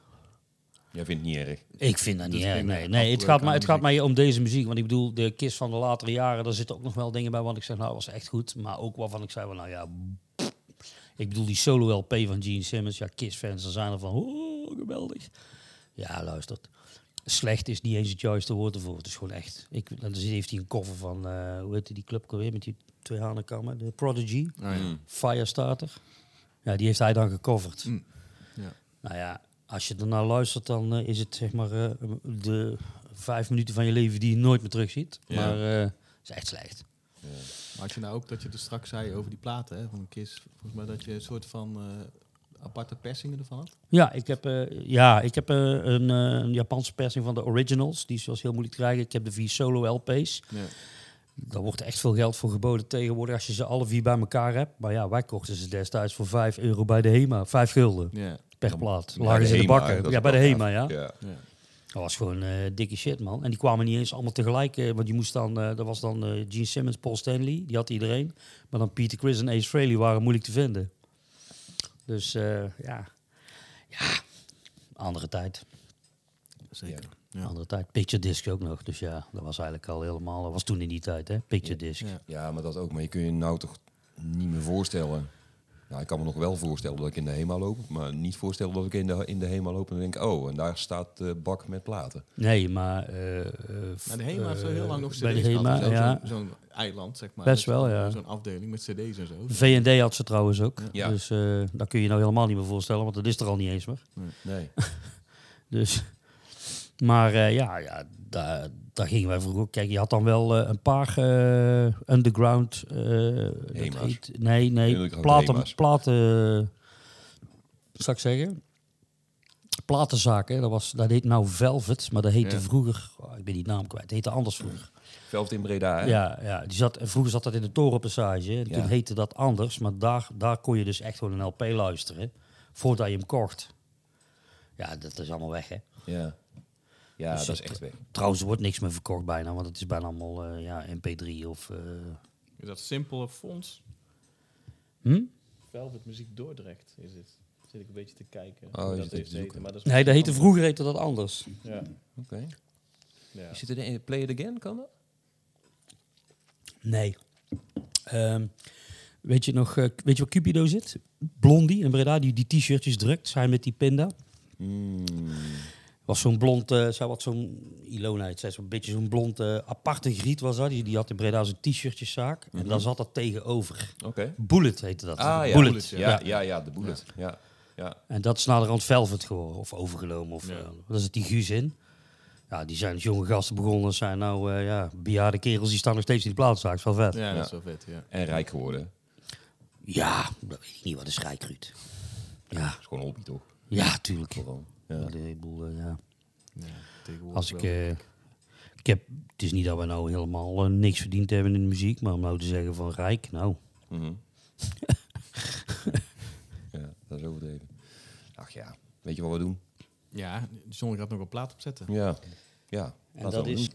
Jij vindt het niet erg. Ik vind dat niet erg. Nee, nee het, gaat de het gaat mij om deze muziek. Want ik bedoel, de kist van de latere jaren, daar zitten ook nog wel dingen bij. Want ik zeg, nou, was echt goed. Maar ook waarvan ik zei, van, nou ja. pff. Ik bedoel, die solo LP van Gene Simmons. Ja, Kiss-fans, dan zijn er van, oh, geweldig. Ja, luistert. Slecht is niet eens het juiste woord ervoor. Het is gewoon echt. Ik, dan heeft hij een cover van, eh, hoe heet die club alweer met die twee hanenkammen? De Prodigy. Oh, ja. Firestarter. Ja, die heeft hij dan gecoverd. Mm. Ja. Nou ja, als je ernaar luistert, dan eh, is het zeg maar eh, de vijf minuten van je leven die je nooit meer terugziet. Ja. Maar eh, het is echt slecht. Maar had je nou ook dat je er straks zei over die platen hè, van Kiss, volgens mij dat je een soort van eh, aparte persingen ervan had? Ja, ik heb, eh, ja, ik heb eh, een, eh, een Japanse persing van de originals. Die is was heel moeilijk te krijgen. Ik heb de vier solo LP's. Ja. Daar wordt echt veel geld voor geboden tegenwoordig als je ze alle vier bij elkaar hebt. Maar ja, wij kochten ze destijds voor 5 euro bij de HEMA. 5 gulden Ja. Per plaat. Ja, Lagen ze in de bakken. Ja, bij de HEMA, ja. ja. Dat was gewoon eh, dikke shit, man. En die kwamen niet eens allemaal tegelijk. eh, want je moest dan, eh dat was dan eh, Gene Simmons, Paul Stanley, die had iedereen. Maar dan Peter Chris en Ace Frehley waren moeilijk te vinden. Dus eh, ja. Ja, andere tijd. Zeker. Ja. Andere tijd. Picture disc ook nog. Dus ja, dat was eigenlijk al helemaal... Dat was toen in die tijd, hè. Picture disc. Ja. Ja, maar dat ook. Maar je kun je nou toch niet meer voorstellen Nou, ik kan me nog wel voorstellen dat ik in de HEMA loop, maar niet voorstellen dat ik in de, in de HEMA loop en denk, oh, en daar staat de bak met platen. Nee, maar... eh, eh, Maar de HEMA heeft zo heel lang nog cd's Bij de. HEMA, Zo- ja. Zo'n zo'n eiland, zeg maar. Best wel, zo'n- ja. Zo'n afdeling met cd's en zo. V&D had ze trouwens ook. Ja. Dus eh dat kun je nou helemaal niet meer voorstellen, want dat is er al niet eens meer. Nee. Dus, maar eh, ja, ja daar, daar gingen wij vroeger ook. Kijk, je had dan wel eh, een paar eh, underground. dat heet, nee, nee. Platen, platen. Zal ik zeggen? Platenzaken. Dat, was, dat heet nou Velvet, maar dat heette Ja. vroeger. oh, ik ben die naam kwijt. Het heette anders vroeger. Velvet in Breda, hè? Ja, ja die zat, vroeger zat dat in de torenpassage. En Ja. Toen heette dat anders. Maar daar, daar kon je dus echt gewoon een LP luisteren. Voordat je hem kocht. Ja, dat is allemaal weg, hè. Ja, ja Dus dat is echt weg. Trouwens, er wordt niks meer verkocht bijna, want het is bijna allemaal eh, ja, MP3 of... eh, Is dat simpele fonds? hm? Velvet Muziek Dordrecht is het. Zit ik een beetje te kijken. Oh, dat heeft heten, maar dat is Nee, dat heette, vroeger heette dat anders. Ja. Oké. ja. Zit er in Play It Again, kan dat? Nee. Ehm, weet je nog, eh, weet je waar Cupido zit? Blondie in Breda, die die t-shirtjes drukt, zij met die pinda. Hmm. Was zo'n blond, eh zij had zo'n, Ilona heet zij, zo'n beetje zo'n blond eh, aparte griet was dat. Die, die had in Breda zo'n t-shirtjeszaak. En daar zat dat tegenover. Oké. Bullet heette dat. Ah ja, Bullet. Bullet, ja. Ja, ja, de Bullet. Ja. Ja. En dat is naderhand Velvet geworden, of overgenomen. Of, Ja. eh, daar zit die Guus in. Ja, die zijn als jonge gasten begonnen. zijn nou eh, ja, bejaarde kerels, die staan nog steeds in die plaatszaak. is wel vet. Ja, Ja, dat Ja. is wel vet, ja. En rijk geworden. dat weet ik niet wat is rijkruut. Ja, Dat is gewoon een hobby, toch? ja, tuurlijk. Gewoon. Ja. Ja. eh, ja. ja tegenwoordig Als ik, eh, ik heb, het is niet dat we nou helemaal eh, niks verdiend hebben in de muziek, maar om nou te zeggen van rijk, nou, Mhm. ja, dat is overdreven. Ach ja, weet je wat we doen? Ja, John gaat nog een plaat opzetten. Ja. Ja. En dat is-.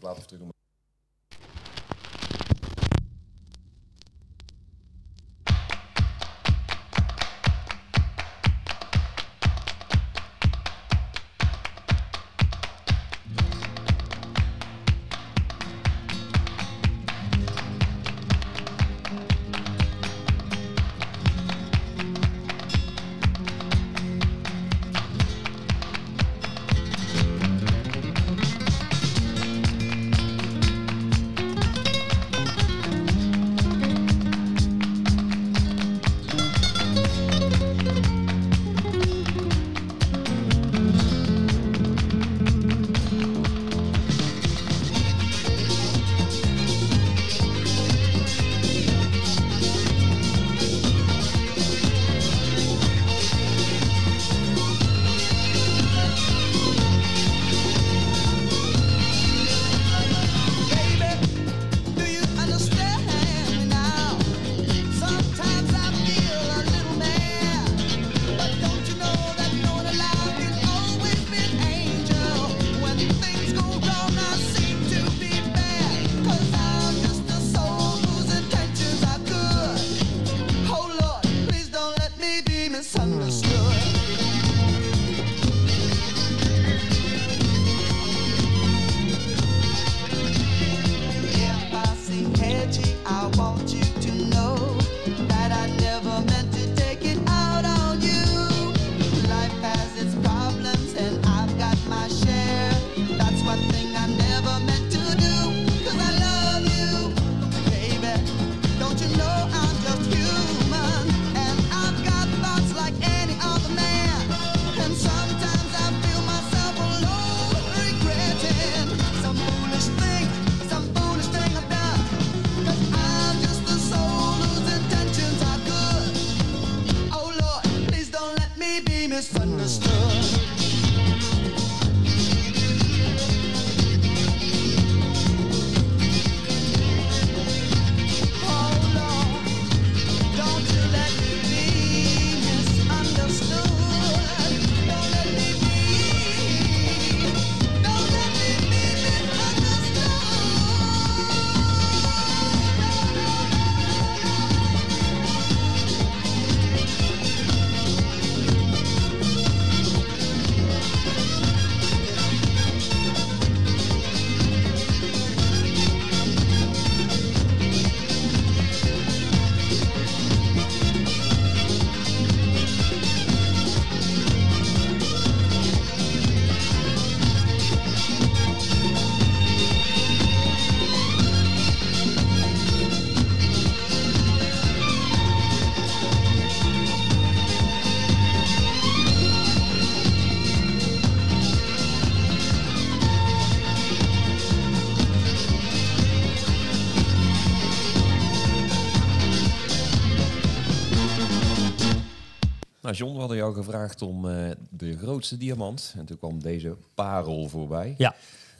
Nou, John, we hadden jou gevraagd om eh, de grootste diamant. En toen kwam deze parel voorbij. Ja.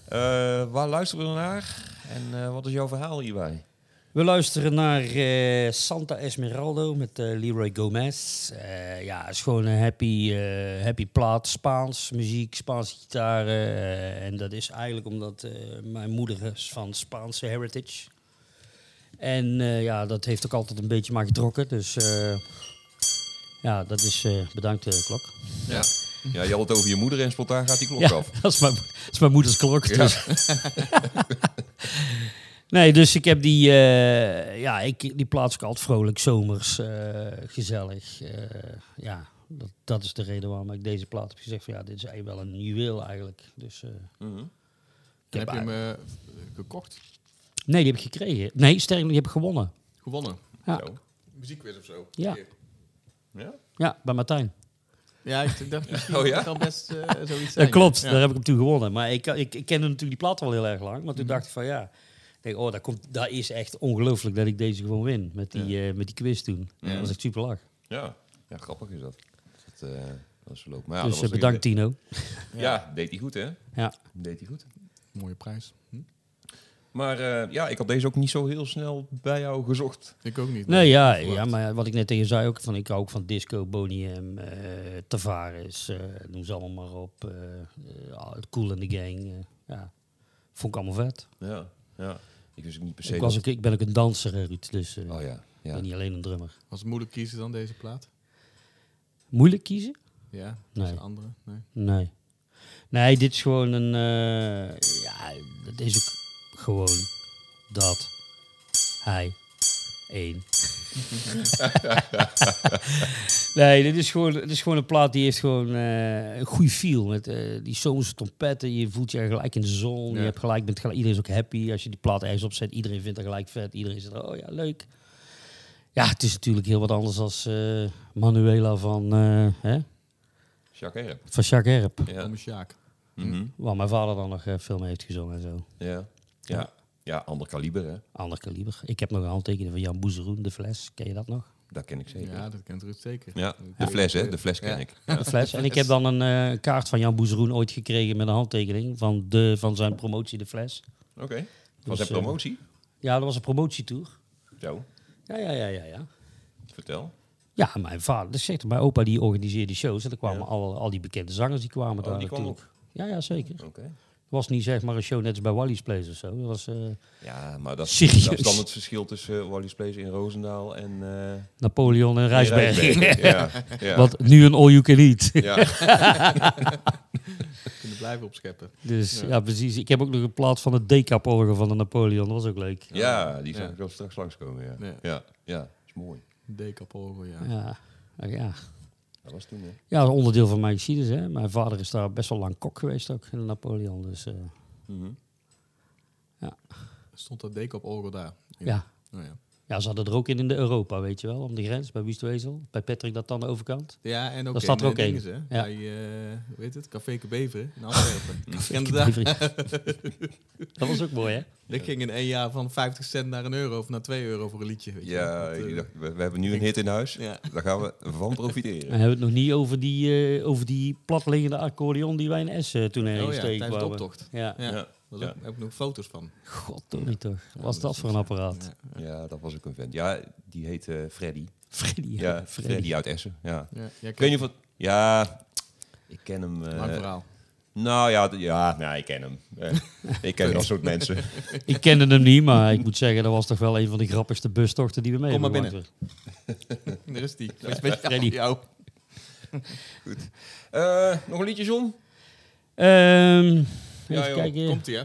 Eh, waar luisteren we naar? En eh, wat is jouw verhaal hierbij? We luisteren naar Santa Esmeraldo met Leroy Gomez. Ja, het is gewoon een happy, happy plaat. Spaans muziek, Spaanse gitaren. en dat is eigenlijk omdat mijn moeder is van Spaanse heritage. En ja, dat heeft ook altijd een beetje maar getrokken. Dus ja, dat is eh, bedankt de klok. Ja. ja, je had het over je moeder en spontaan gaat die klok Ja, af. dat is mijn, dat is mijn moeders klok. Ja. Dus. nee, dus ik heb die, eh, ja, ik, die plaats ook altijd vrolijk, zomers, eh, gezellig. eh, ja, dat, dat is de reden waarom ik deze plaat heb gezegd van ja, dit is eigenlijk wel een juweel eigenlijk. Dus, eh, Mhm. Heb heb je hem eh, gekocht? nee, die heb ik gekregen. Nee, sterker die heb ik gewonnen. Gewonnen? Ja, Zo. Muziekquiz of zo? Ja. Hier. Ja? ja bij Martijn. Ja, ik dacht misschien Oh ja? dat kan best eh, zoiets zijn. Dat klopt, Ja. daar heb ik hem toen gewonnen. Maar ik, ik, ik kende natuurlijk die plaat al heel erg lang. Maar toen dacht ik van ja, ik denk, oh, dat, komt, dat is echt ongelooflijk dat ik deze gewoon win. Met die, eh, met die quiz toen. Dat was echt super lach. Ja. ja, grappig is dat. Dat, eh, dat is. Maar ja, dus dat was bedankt Tino. Ja, deed hij goed, hè? Ja. Deed hij goed. Mooie prijs. Hm? Maar eh, ja, ik had deze ook niet zo heel snel bij jou gezocht. Ik ook niet. Nee, ja, Verwacht. ja, maar wat ik net tegen je zei ook, van ik hou ook van disco, Boniem, eh Tavares, eh noem ze allemaal maar op. eh eh, Cool in the Gang. ja, vond ik allemaal vet. Ja, ja. Ik wist ook niet per se Ik, was ook, ik ben ook een danser, Ruud, dus eh, Oh ja, ben niet alleen een drummer. Was het moeilijk kiezen dan deze plaat? Moeilijk kiezen? Ja, dat is Nee. een andere. Nee. Nee. Nee, dit is gewoon een... eh, ja, dat is ook gewoon dat hij één. nee, dit is, gewoon, dit is gewoon een plaat die heeft gewoon eh, een goede feel. Met eh, die zomerse trompetten. Je voelt je gelijk in de zon. Ja. Je hebt gelijk, bent gelijk, iedereen is ook happy. Als je die plaat ergens opzet, iedereen vindt het gelijk vet. Iedereen zegt, oh ja, leuk. Ja, het is natuurlijk heel wat anders als eh, Manuela van, eh hè? Jacques Herp. van Jacques Herp. Ja. Sjaak. Mhm. Waar mijn vader dan nog veel mee heeft gezongen en zo. ja. Ja. Ja, ander kaliber, hè? Ander kaliber. Ik heb nog een handtekening van Jan Boezeroen, de fles. Ken je dat nog? Dat ken ik zeker. Ja, Ja, dat kent Ruud zeker. de fles, hè? De fles ken Ja. ik. De fles. En ik heb dan een eh, kaart van Jan Boezeroen ooit gekregen met een handtekening van, de, van zijn promotie, de fles. Oké. Was Dus, het eh, promotie? Ja, dat was een promotietour. Zo, Ja, ja, ja, ja, ja. vertel. Ja, mijn vader, dat zegt mijn opa die organiseerde die shows. En er kwamen Ja. al, al die bekende zangers die kwamen Oh, daar die kwam natuurlijk. Ja, ja, zeker. Oké. Was niet zeg maar een show net als bij Wally's Place of zo. Dat was eh, Ja, maar dat, Serieus? dat is dan het verschil tussen uh, Wally's Place in Roosendaal en... eh Napoleon en Rijsberg. Rijsbergen. ja, ja. Wat nu een all you can eat. Ja. Kunnen blijven opscheppen. Dus ja. Ja. precies. Ik heb ook nog een plaat van het decap-orgel van de Napoleon. Dat was ook leuk. ja, die ik wel straks langskomen, ja. Ja. Ja, ja, is mooi. Dekapolgo, ja. Ja, ja. Ja. Dat was toen, hè. ja onderdeel van mijn geschiedenis. Hè. Mijn vader is daar best wel lang kok geweest ook in de Napoleon. Dus eh, Mhm. Stond dat Dekapolgo daar? ja. Oh, ja. Ja, ze hadden er ook in in de Europa, weet je wel. Om de grens, bij Wustwezel. Bij Patrick dat aan de overkant. Ja, en ook Daar staat er in, ook eh, één. Ja. Bij, eh, hoe heet het? Café Beveren in Antwerpen. Dat? dat was ook mooi, hè? Dat ging in één jaar van 50 cent naar een euro of naar 2 euro voor een liedje. Weet je Ja. Dat, eh, dacht, we, we hebben nu een hit in huis. Ja. Daar gaan we van We profiteren. hebben het nog niet over die, eh, over die platliggende accordeon die wij in Essen toen oh ergens ja, tijdens de optocht. Ja. Ja, Ja. Daar Ja. heb ik nog foto's van. God, toch toch. Was Ja, dat voor een apparaat? Ja, Ja, dat was ook een vent. Ja, die heette Freddy. Freddy. Ja, Freddy, uit Essen. Ja. ja. ja, Ik weet niet of. Ja, ik ken hem... eh, Lang verhaal. nou ja, ja, nou, ik ken hem. Eh, ik ken dat soort mensen. Ik kende hem niet, maar ik moet zeggen, dat was toch wel een van de grappigste bustochten die we mee Kom maar gemaakt. Daar is die. Dat is Freddy. jou. Eh, nog een liedje, John? Ehm, Ja, joh. kijken. Komt ie, hè?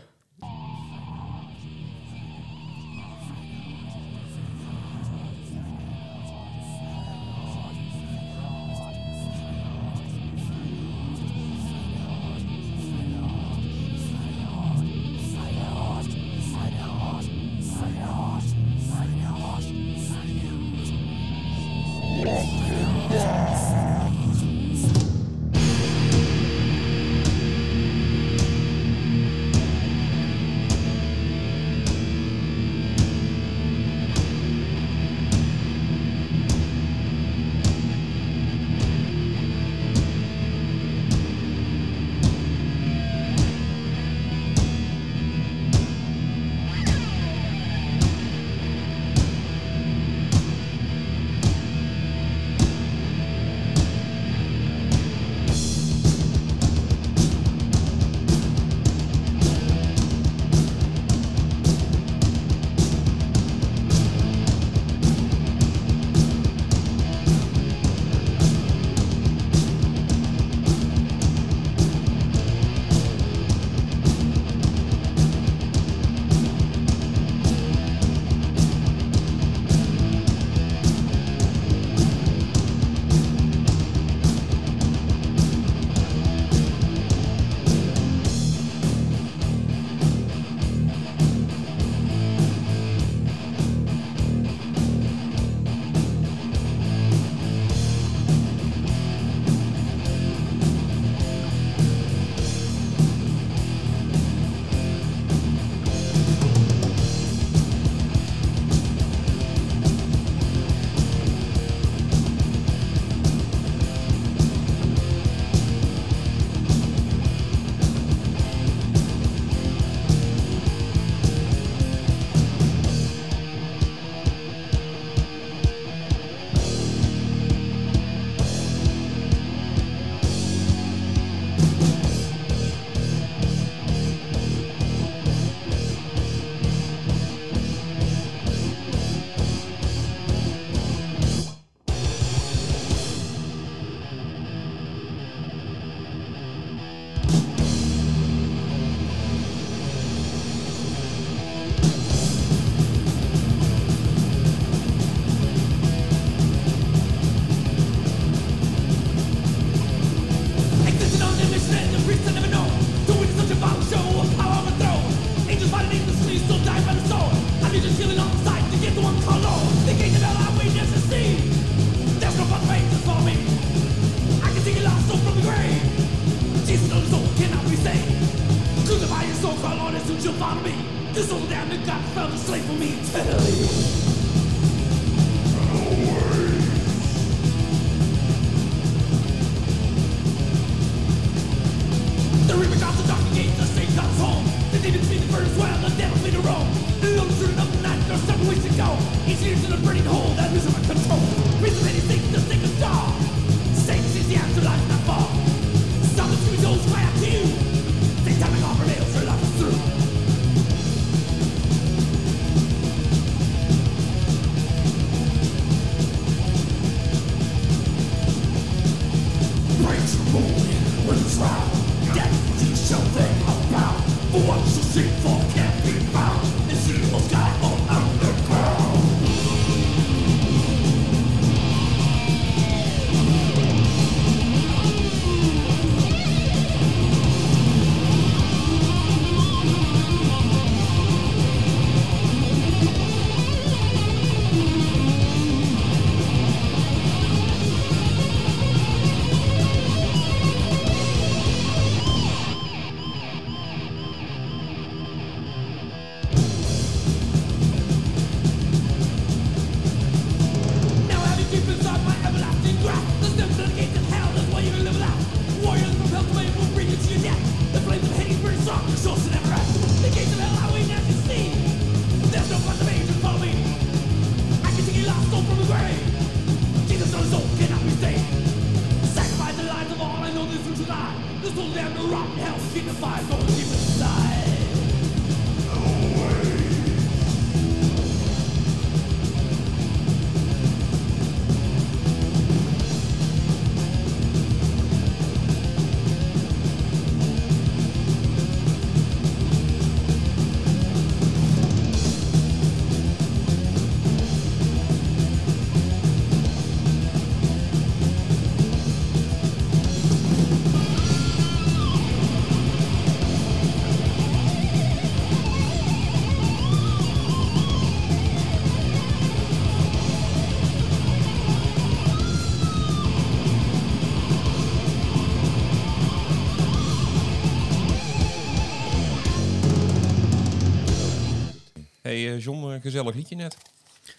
Gezellig liedje net.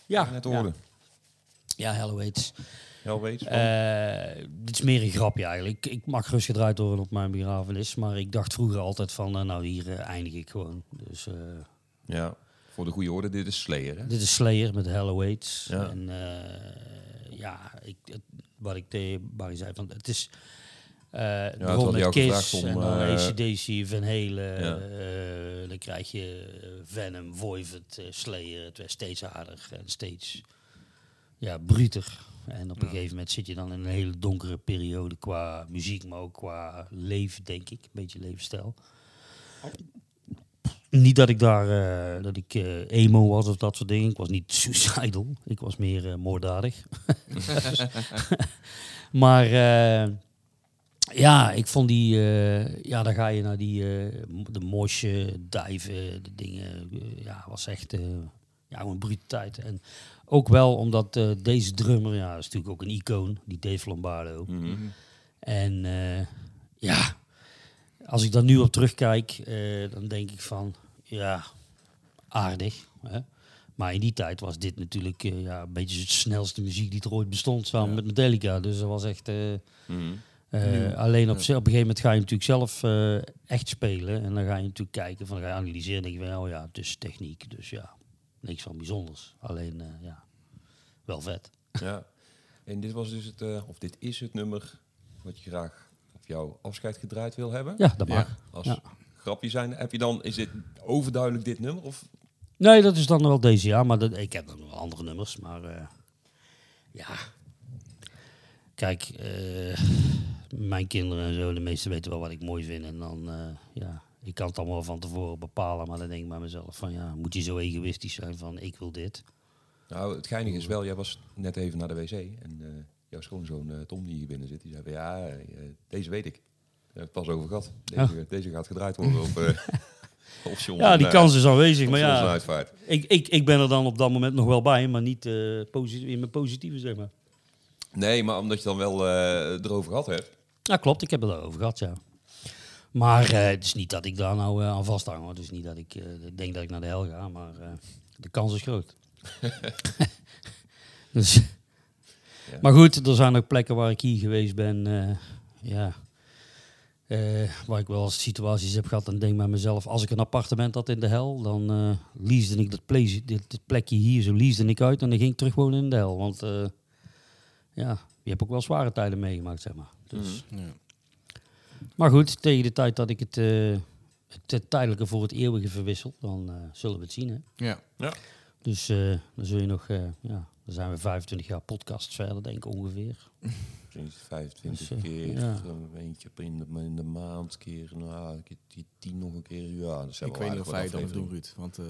Ja, net hoorden. Ja, Hello Aids. Hel weet. Eh, dit is meer een grapje eigenlijk. Ik mag gerust gedraaid worden op mijn begrafenis. Maar ik dacht vroeger altijd van, eh, nou hier eh, eindig ik gewoon. Dus ja, voor de goede orde, dit is Slayer, hè? dit is Slayer met Hello Aids. Ja. En ja, ik, het- wat ik tegen Barry zei, van, het is... eh het begon met Kiss om, en dan eh, ACDC, Van. Ja. eh, dan krijg je Venom, Voivod, Slayer. Het werd steeds harder en steeds ja, bruter. En op een gegeven moment zit je dan in een hele donkere periode qua muziek, maar ook qua leven, denk ik. Een beetje levensstijl. Niet dat ik daar dat ik emo was of dat soort dingen. Ik was niet suicidal. Ik was meer moorddadig. maar ja, ik vond die... eh, ja, dan ga je naar die... eh, de mosje, dijven, de dingen. eh, ja, was echt... ja, brute tijd. En ook wel omdat deze drummer... Ja, is natuurlijk ook een icoon. Die Dave Lombardo. Mhm. En ja, als ik daar nu op terugkijk, dan denk ik van, ja, aardig. Hè? Maar in die tijd was dit natuurlijk ja, een beetje de snelste muziek die er ooit bestond, samen met Metallica. Dus dat was echt... Mhm. Eh, alleen op, op een gegeven moment ga je natuurlijk zelf eh, echt spelen. En dan ga je natuurlijk kijken, van, dan ga je analyseren. En denk je van, oh ja, het is techniek. Dus ja, niks van bijzonders. Alleen, eh, ja, wel vet. Ja. En dit was dus het, of dit is het nummer wat je graag op jouw afscheid gedraaid wil hebben. Ja, dat Ja. mag. Als Ja. grapje zijn, heb je dan, is dit overduidelijk dit nummer? Of Nee, dat is dan wel deze jaar. Maar dat, ik heb nog wel andere nummers. Maar ja. Kijk, eh, mijn kinderen en zo, de meesten weten wel wat ik mooi vind. En dan, eh, ja, ik kan het allemaal van tevoren bepalen. Maar dan denk ik bij mezelf van, ja, moet je zo egoïstisch zijn van, ik wil dit. Nou, het geinige is wel, jij was net even naar de wc en eh, jouw schoonzoon eh, Tom die hier binnen zit, die zei van ja, deze weet ik. Daar heb ik het pas over gehad. Deze, deze gaat gedraaid worden op, op John Ja, die kans is aanwezig. Maar ja, ik, ik, ik ben er dan op dat moment nog wel bij. Maar niet posi- in mijn positieve, zeg maar. Nee, maar omdat je dan wel erover gehad hebt. Ja, klopt. Ik heb het erover gehad, ja. Maar eh, het is niet dat ik daar nou eh, aan vasthang. Hoor. Het is niet dat ik eh, denk dat ik naar de hel ga, maar de kans is groot. dus. Ja. Maar goed, er zijn ook plekken waar ik hier geweest ben. ja. Waar ik wel eens situaties heb gehad, dan denk ik bij mezelf, als ik een appartement had in de hel, dan eh leasde ik dat, dit, plekje hier zo leasde ik uit en dan ging ik terug wonen in de hel. Want ja, je hebt ook wel zware tijden meegemaakt, zeg maar. Dus. Ja. Maar goed, tegen de tijd dat ik het, eh, het tijdelijke voor het eeuwige verwissel, dan eh, zullen we het zien. Hè? Ja. Dus eh, dan zul je nog, eh, ja, dan zijn we 25 jaar podcast verder, denk ik ongeveer. Precies, 25 Dus, keer, ja. eentje in de, in de maand, keer, nou, die tien nog een keer, ja. Dat zijn Ik wel weet niet of wij dan doen. Ruud. Want eh,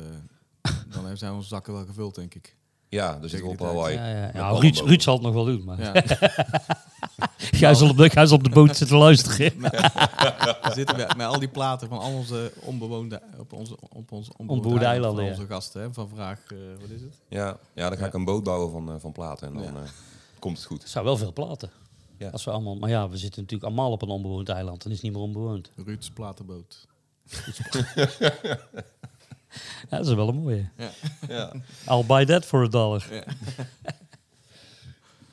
dan zijn onze zakken wel gevuld, denk ik. Ja, dus ik tijd. wij. Ja, ballen Ruud, zal het nog wel doen, maar Ja. jij, zal op de, op de boot zitten luisteren. We zitten met, met al die platen van al onze onbewoonde, op onze, op onze onbewoonde eilanden, van ja. onze gasten. Hè, van vraag, eh, wat is het? Ja, ja, dan ga ik een boot bouwen van, eh, van platen en dan Ja. eh, komt het goed. Het zou wel veel platen. Ja. Als we allemaal, maar ja, we zitten natuurlijk allemaal op een onbewoond eiland. Dan is het niet meer onbewoond. Ruud's platenboot. Ja, dat is wel een mooie. Ja. Ja. I'll buy that for a dollar.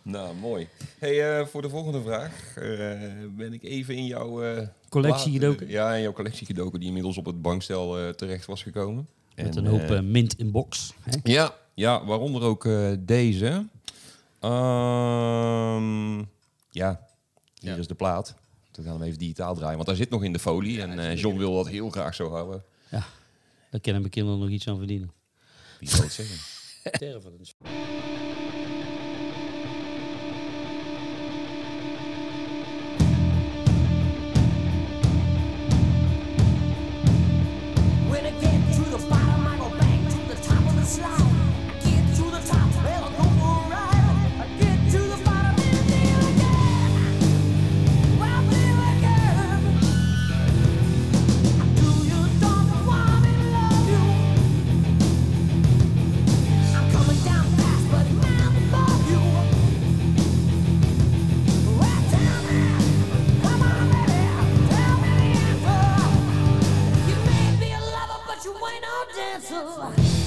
Nou, mooi. Hey, eh, voor de volgende vraag eh, ben ik even in jouw eh, Collectie gedoken? Ja, in jouw collectie gedoken die inmiddels op het bankstel eh, terecht was gekomen. Met En, een hoop mint in box. Hè? Ja, ja, waaronder ook eh, deze. Ehm, ja, hier Ja. is de plaat. We gaan hem even digitaal draaien, want hij zit nog in de folie. en eh, John wil dat heel graag zo houden. Daar kunnen mijn kinderen nog iets aan verdienen. Wie zou het zeggen? Tervens. You ain't no dancer.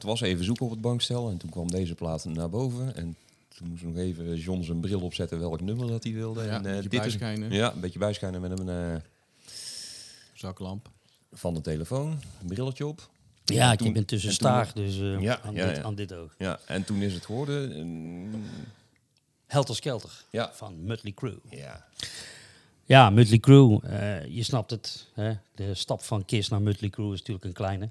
Het was even zoeken op het bankstel en toen kwam deze plaat naar boven. En toen moest nog even John zijn bril opzetten welk nummer dat hij wilde. Ja, en, een eh, beetje dit is- bijschijnen. ja, een beetje bijschijnen met een... eh, Zaklamp. van de telefoon, een brilletje op. Ja, ik toen- heb intussen en toen- staar, dus eh, Ja, aan, ja, dit, ja. aan dit oog. Ja, en toen is het geworden... een- Helter Skelter Ja. van Mötley Crüe. ja, Ja, Mötley Crüe, eh, je snapt het. Hè? De stap van Kiss naar Mötley Crüe is natuurlijk een kleine.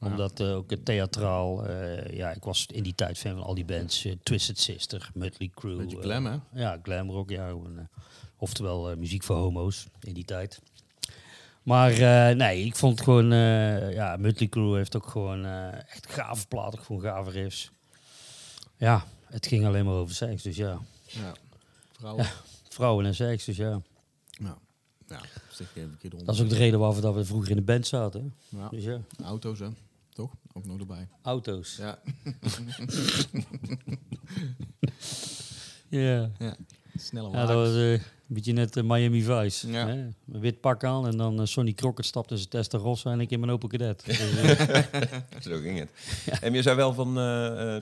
Omdat eh, ook het theatraal, eh, ja, ik was in die tijd fan van al die bands. eh, Twisted Sister, Mötley Crüe. Beetje glam, hè? Ja, glam rock, ja. oftewel muziek voor homo's in die tijd. Maar nee, ik vond gewoon, eh ja, Mötley Crüe heeft ook gewoon echt gave platen, gewoon gave riffs. Ja, het ging alleen maar over seks, dus ja. Ja. Vrouwen. Vrouwen en seks, dus ja. Ja. Ja. Dat is ook de reden waarvoor dat we vroeger in de band zaten. hè. Ja. Dus ja, Auto's, hè? Toch? Ook nog erbij. auto's. Ja. Ja, ja. Snelle ja dat was eh, een beetje net eh, Miami Vice. Ja. Hè? Een wit pak aan en dan eh, Sonny Crockett stapt in zijn Testarossa en ik in mijn Opel Cadet. Dus, zo ging het. En je zei wel van,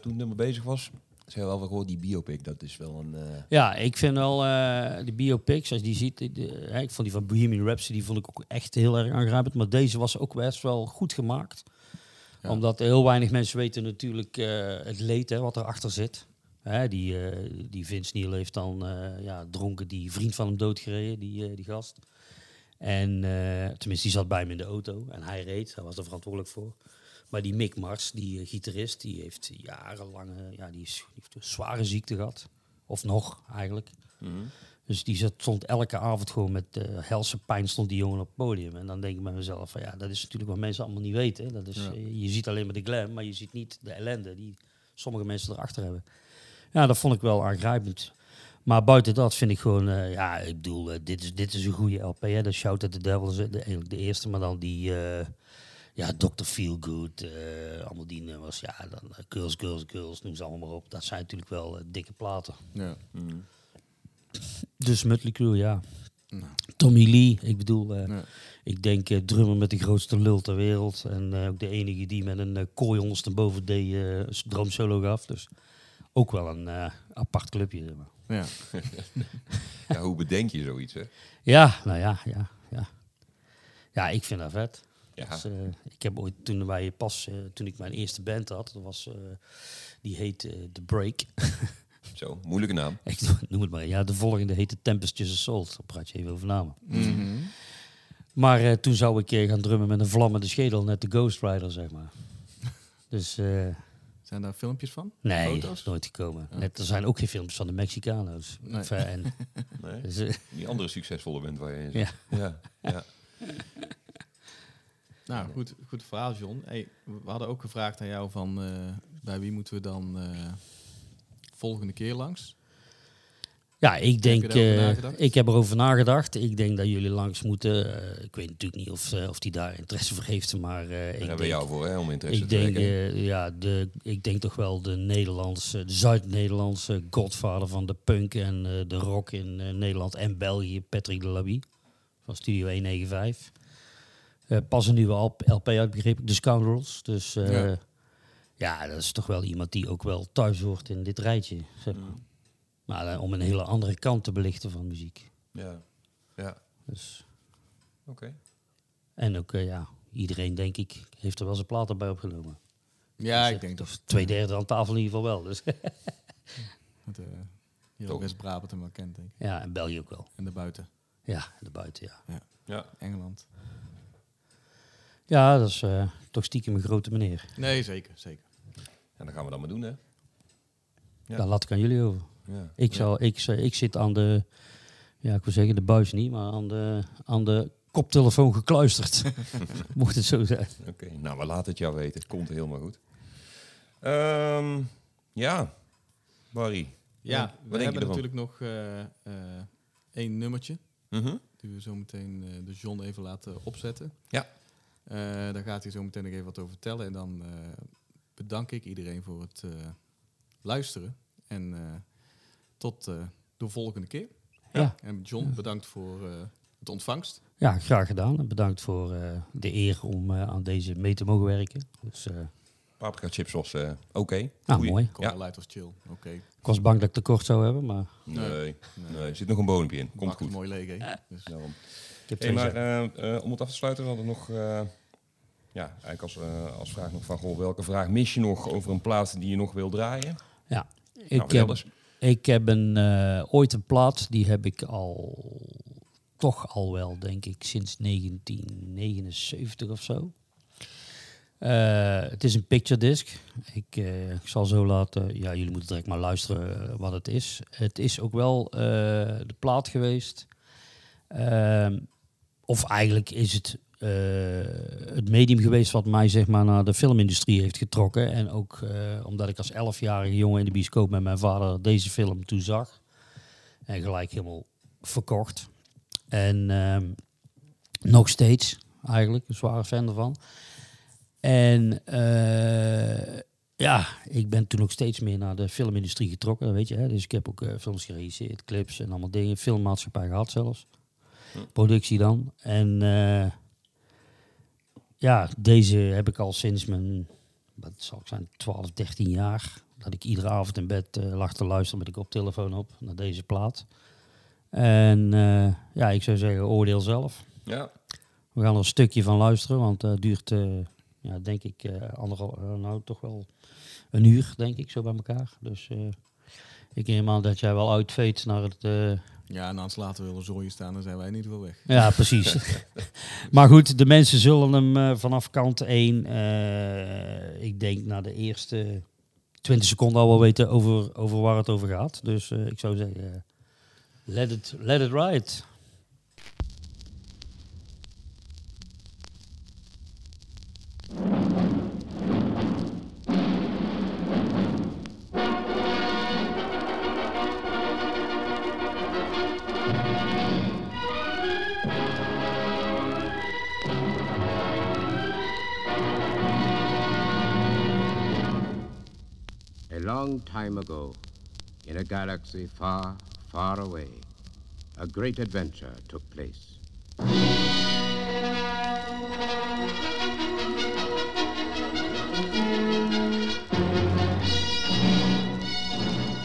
toen het nummer bezig was... zei wel van, goh, die biopic, dat is wel een... ja, ik vind wel de biopics, als je die ziet, de- de- hè, ik vond die van Bohemian Rhapsody vond ik ook echt heel erg aangrijpend. Maar deze was ook best wel goed gemaakt. Ja. Omdat heel weinig mensen weten natuurlijk eh, het leed hè, wat erachter zit. Hè, die, eh, die Vince Neil heeft dan eh, ja, dronken die vriend van hem doodgereden, die, die gast. En tenminste, die zat bij hem in de auto en hij reed, hij was er verantwoordelijk voor. Maar die Mick Mars, die gitarist, die heeft jarenlang eh, ja, die is, die heeft een zware ziekte gehad. Of nog, eigenlijk. Dus die zat, stond elke avond gewoon met eh helse pijn stond die jongen op het podium. En dan denk ik bij mezelf van ja, dat is natuurlijk wat mensen allemaal niet weten. hè. Dat is, Ja. eh, je ziet alleen maar de glam, maar je ziet niet de ellende die sommige mensen erachter hebben. Ja, dat vond ik wel aangrijpend. Maar buiten dat vind ik gewoon, eh, ja, ik bedoel, dit, is, dit is een goede LP. Hè? De Shout at the Devil is de, eigenlijk de eerste, maar dan die, eh, ja, Dr. Feelgood, allemaal die nummers. Ja, dan Girls, Girls, Girls, noem ze allemaal maar op. Dat zijn natuurlijk wel dikke platen. Ja. Dus Mötley Crüe, ja. Nou. Tommy Lee, ik bedoel, eh, ik denk eh, drummer met de grootste lul ter wereld. En eh, ook de enige die met een kooi ondersteboven deed, een droomsolo gaf. Dus ook wel een apart clubje. Zeg maar. Ja. ja, hoe bedenk je zoiets, hè? Ja, nou ja, ja, ja. Ja, ik vind dat vet. Ja. Dus, ik heb ooit toen wij pas, toen ik mijn eerste band had, dat was, die heette eh, The Break. Zo, moeilijke naam. Ik noem het maar. Ja, de volgende heette Tempest Just Assault. Daar praat je even over namen. Mhm. Maar eh, toen zou ik eh, gaan drummen met een vlammende schedel, net de Ghost Rider, zeg maar. Dus eh, Zijn daar filmpjes van? nee, Foto's? is nooit gekomen. Net, er zijn ook geen films van de Mexicano's. Nee. Of, en, Nee? dus, Die andere succesvolle band waar je in zit. ja. Ja, ja. Nou, goed, goed verhaal, John. Hey, we hadden ook gevraagd aan jou van eh, bij wie moeten we dan eh, volgende keer langs? ja, ik denk, daarover eh, ik heb erover nagedacht. Ik denk dat jullie langs moeten. Eh, ik weet natuurlijk niet of, eh, of die daar interesse voor heeft, maar eh, Daar ik hebben we denk, jou voor, hè, om interesse ik te denk, ja, de, ik denk toch wel de Nederlandse, de Zuid-Nederlandse godvader van de punk en eh, de rock in eh, Nederland en België, Patrick de Labie van Studio 195. Eh, pas een nieuwe LP LP uitbegrepen, The Scoundrels. Dus eh, Ja. Ja. dat is toch wel iemand die ook wel thuis hoort in dit rijtje. Zeg maar. Maar eh, om een hele andere kant te belichten van muziek. Ja, ja. Dus, Oké. en ook, eh, ja, iedereen denk ik heeft er wel zijn platen bij opgenomen. Ja, Dus, ik denk toch dat twee derde aan tafel in ieder geval wel. Dus. het, eh heel Toch. West-Brabant hem wel kent, denk ik. ja, en België ook wel. En daarbuiten. Ja, de buiten, ja. Ja. Engeland. Ja, dat is eh, toch stiekem een grote meneer. Nee, zeker, zeker. En dan gaan we dat maar doen, hè? Ja. Daar laat ik aan jullie over. Ja. Ik, Ja. zou, ik, ik zit aan de, ja, ik wil zeggen de buis niet, maar aan de, aan de koptelefoon gekluisterd. Mocht het zo zijn. Oké, nou, we laten het jou weten. Het komt helemaal goed. Ehm, ja, Barry. Ja, wat we hebben natuurlijk nog eh, eh, één nummertje. Mhm. Die we zo meteen eh, de John even laten opzetten. Ja. Eh, daar gaat hij zo meteen nog even wat over vertellen. En dan eh, bedank ik iedereen voor het eh, luisteren. En eh, tot eh, de volgende keer. Ja. En John, bedankt voor eh, het ontvangst. Ja, graag gedaan. En bedankt voor eh, de eer om eh, aan deze mee te mogen werken. Dus, eh, Paprika chips was eh, oké. Ah, mooi. Ja. Light was chill. Oké. ik was bang dat ik tekort zou hebben, maar Nee, nee. er zit nog een bodempje in. Komt Maakt goed. het mooi leeg, hè? Dus, Daarom. Ik heb Hey, maar om het af te sluiten, we hadden nog... ja, eigenlijk als, eh, als vraag nog van... Goh, welke vraag mis je nog over een plaat die je nog wil draaien? ja, ik Nou, vertel heb, ik heb een, eh, ooit een plaat, die heb ik al, toch al wel, denk ik, sinds 1979 of zo. Eh, het is een picture disc. Ik, ik zal zo laten, ja, jullie moeten direct maar luisteren wat het is. Het is ook wel de plaat geweest. Ehm, of eigenlijk is het eh, het medium geweest wat mij zeg maar, naar de filmindustrie heeft getrokken. En ook eh, omdat ik als elfjarige jongen in de bioscoop met mijn vader deze film toen zag. En gelijk helemaal verkocht. En ehm, nog steeds eigenlijk, een zware fan ervan. En eh, ja, ik ben toen ook steeds meer naar de filmindustrie getrokken, weet je. Hè? Dus ik heb ook films geregisseerd, clips en allemaal dingen. Filmmaatschappij gehad zelfs. Productie dan. En ja, deze heb ik al sinds mijn, wat zal ik zijn, 12, 13 jaar. Dat ik iedere avond in bed eh, lag te luisteren met ik op telefoon op naar deze plaat. En eh, ja, ik zou zeggen, oordeel zelf. Ja. We gaan er een stukje van luisteren, want het duurt, eh, ja, denk ik, anderhal, eh, nou toch wel een uur, denk ik, zo bij elkaar. Dus ik neem aan dat jij wel uitveet naar het... Ja, en als later willen zooien staan, dan zijn wij in ieder geval weg. ja, precies. maar goed, de mensen zullen hem eh, vanaf kant 1, eh, ik denk na de eerste 20 seconden al wel weten over, over waar het over gaat. Dus eh, ik zou zeggen, let, it, let it ride. Long time ago, in a galaxy far, far away, a great adventure took place.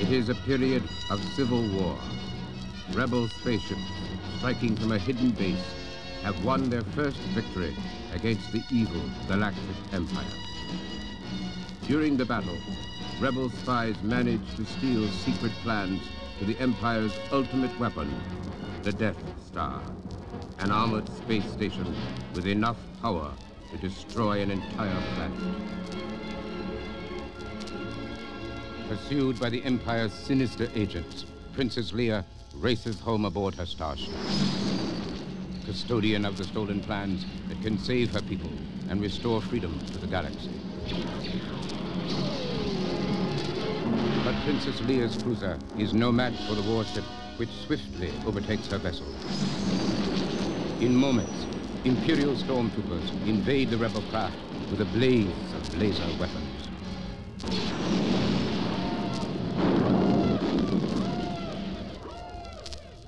It is a period of civil war. Rebel spaceships, striking from a hidden base, have won their first victory against the evil Galactic Empire. During the battle, rebel spies managed to steal secret plans to the Empire's ultimate weapon, the Death Star, an armored space station with enough power to destroy an entire planet. Pursued by the Empire's sinister agents, Princess Leia races home aboard her starship. Custodian of the stolen plans that can save her people and restore freedom to the galaxy. But Princess Leia's cruiser is no match for the warship which swiftly overtakes her vessel. In moments, Imperial stormtroopers invade the rebel craft with a blaze of laser weapons.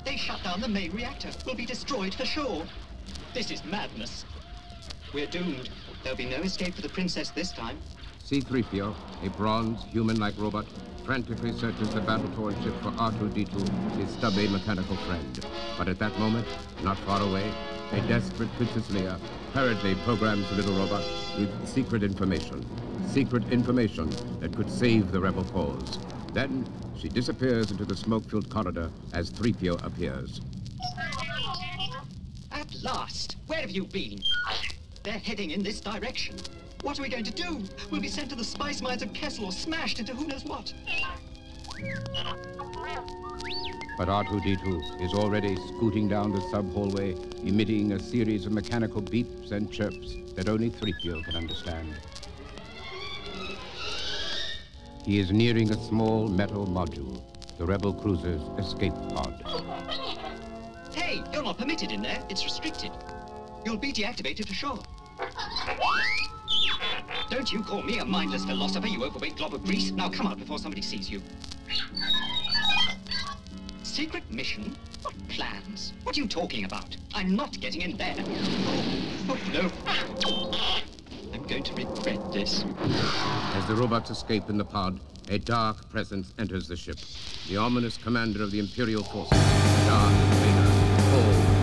They shut down the main reactor. We'll be destroyed for sure. This is madness. We're doomed. There'll be no escape for the princess this time. C-3PO, a bronze, human-like robot, frantically searches the battle-torn ship for R2-D2, his stubby mechanical friend. But at that moment, not far away, a desperate Princess Leia hurriedly programs the little robot with secret information. Secret information that could save the rebel cause. Then she disappears into the smoke-filled corridor as 3PO appears. At last! Where have you been? They're heading in this direction. What are we going to do? We'll be sent to the spice mines of Kessel or smashed into who knows what. But R2-D2 is already scooting down the sub-hallway, emitting a series of mechanical beeps and chirps that only 3PO can understand. He is nearing a small metal module, the rebel cruiser's escape pod. Hey, you're not permitted in there. It's restricted. You'll be deactivated for sure. Don't you call me a mindless philosopher, you overweight glob of grease. Now come out before somebody sees you. Secret mission? What plans? What are you talking about? I'm not getting in there. Oh, oh no. I'm going to regret this. As the robots escape in the pod, a dark presence enters the ship. The ominous commander of the Imperial forces, Darth Vader, cold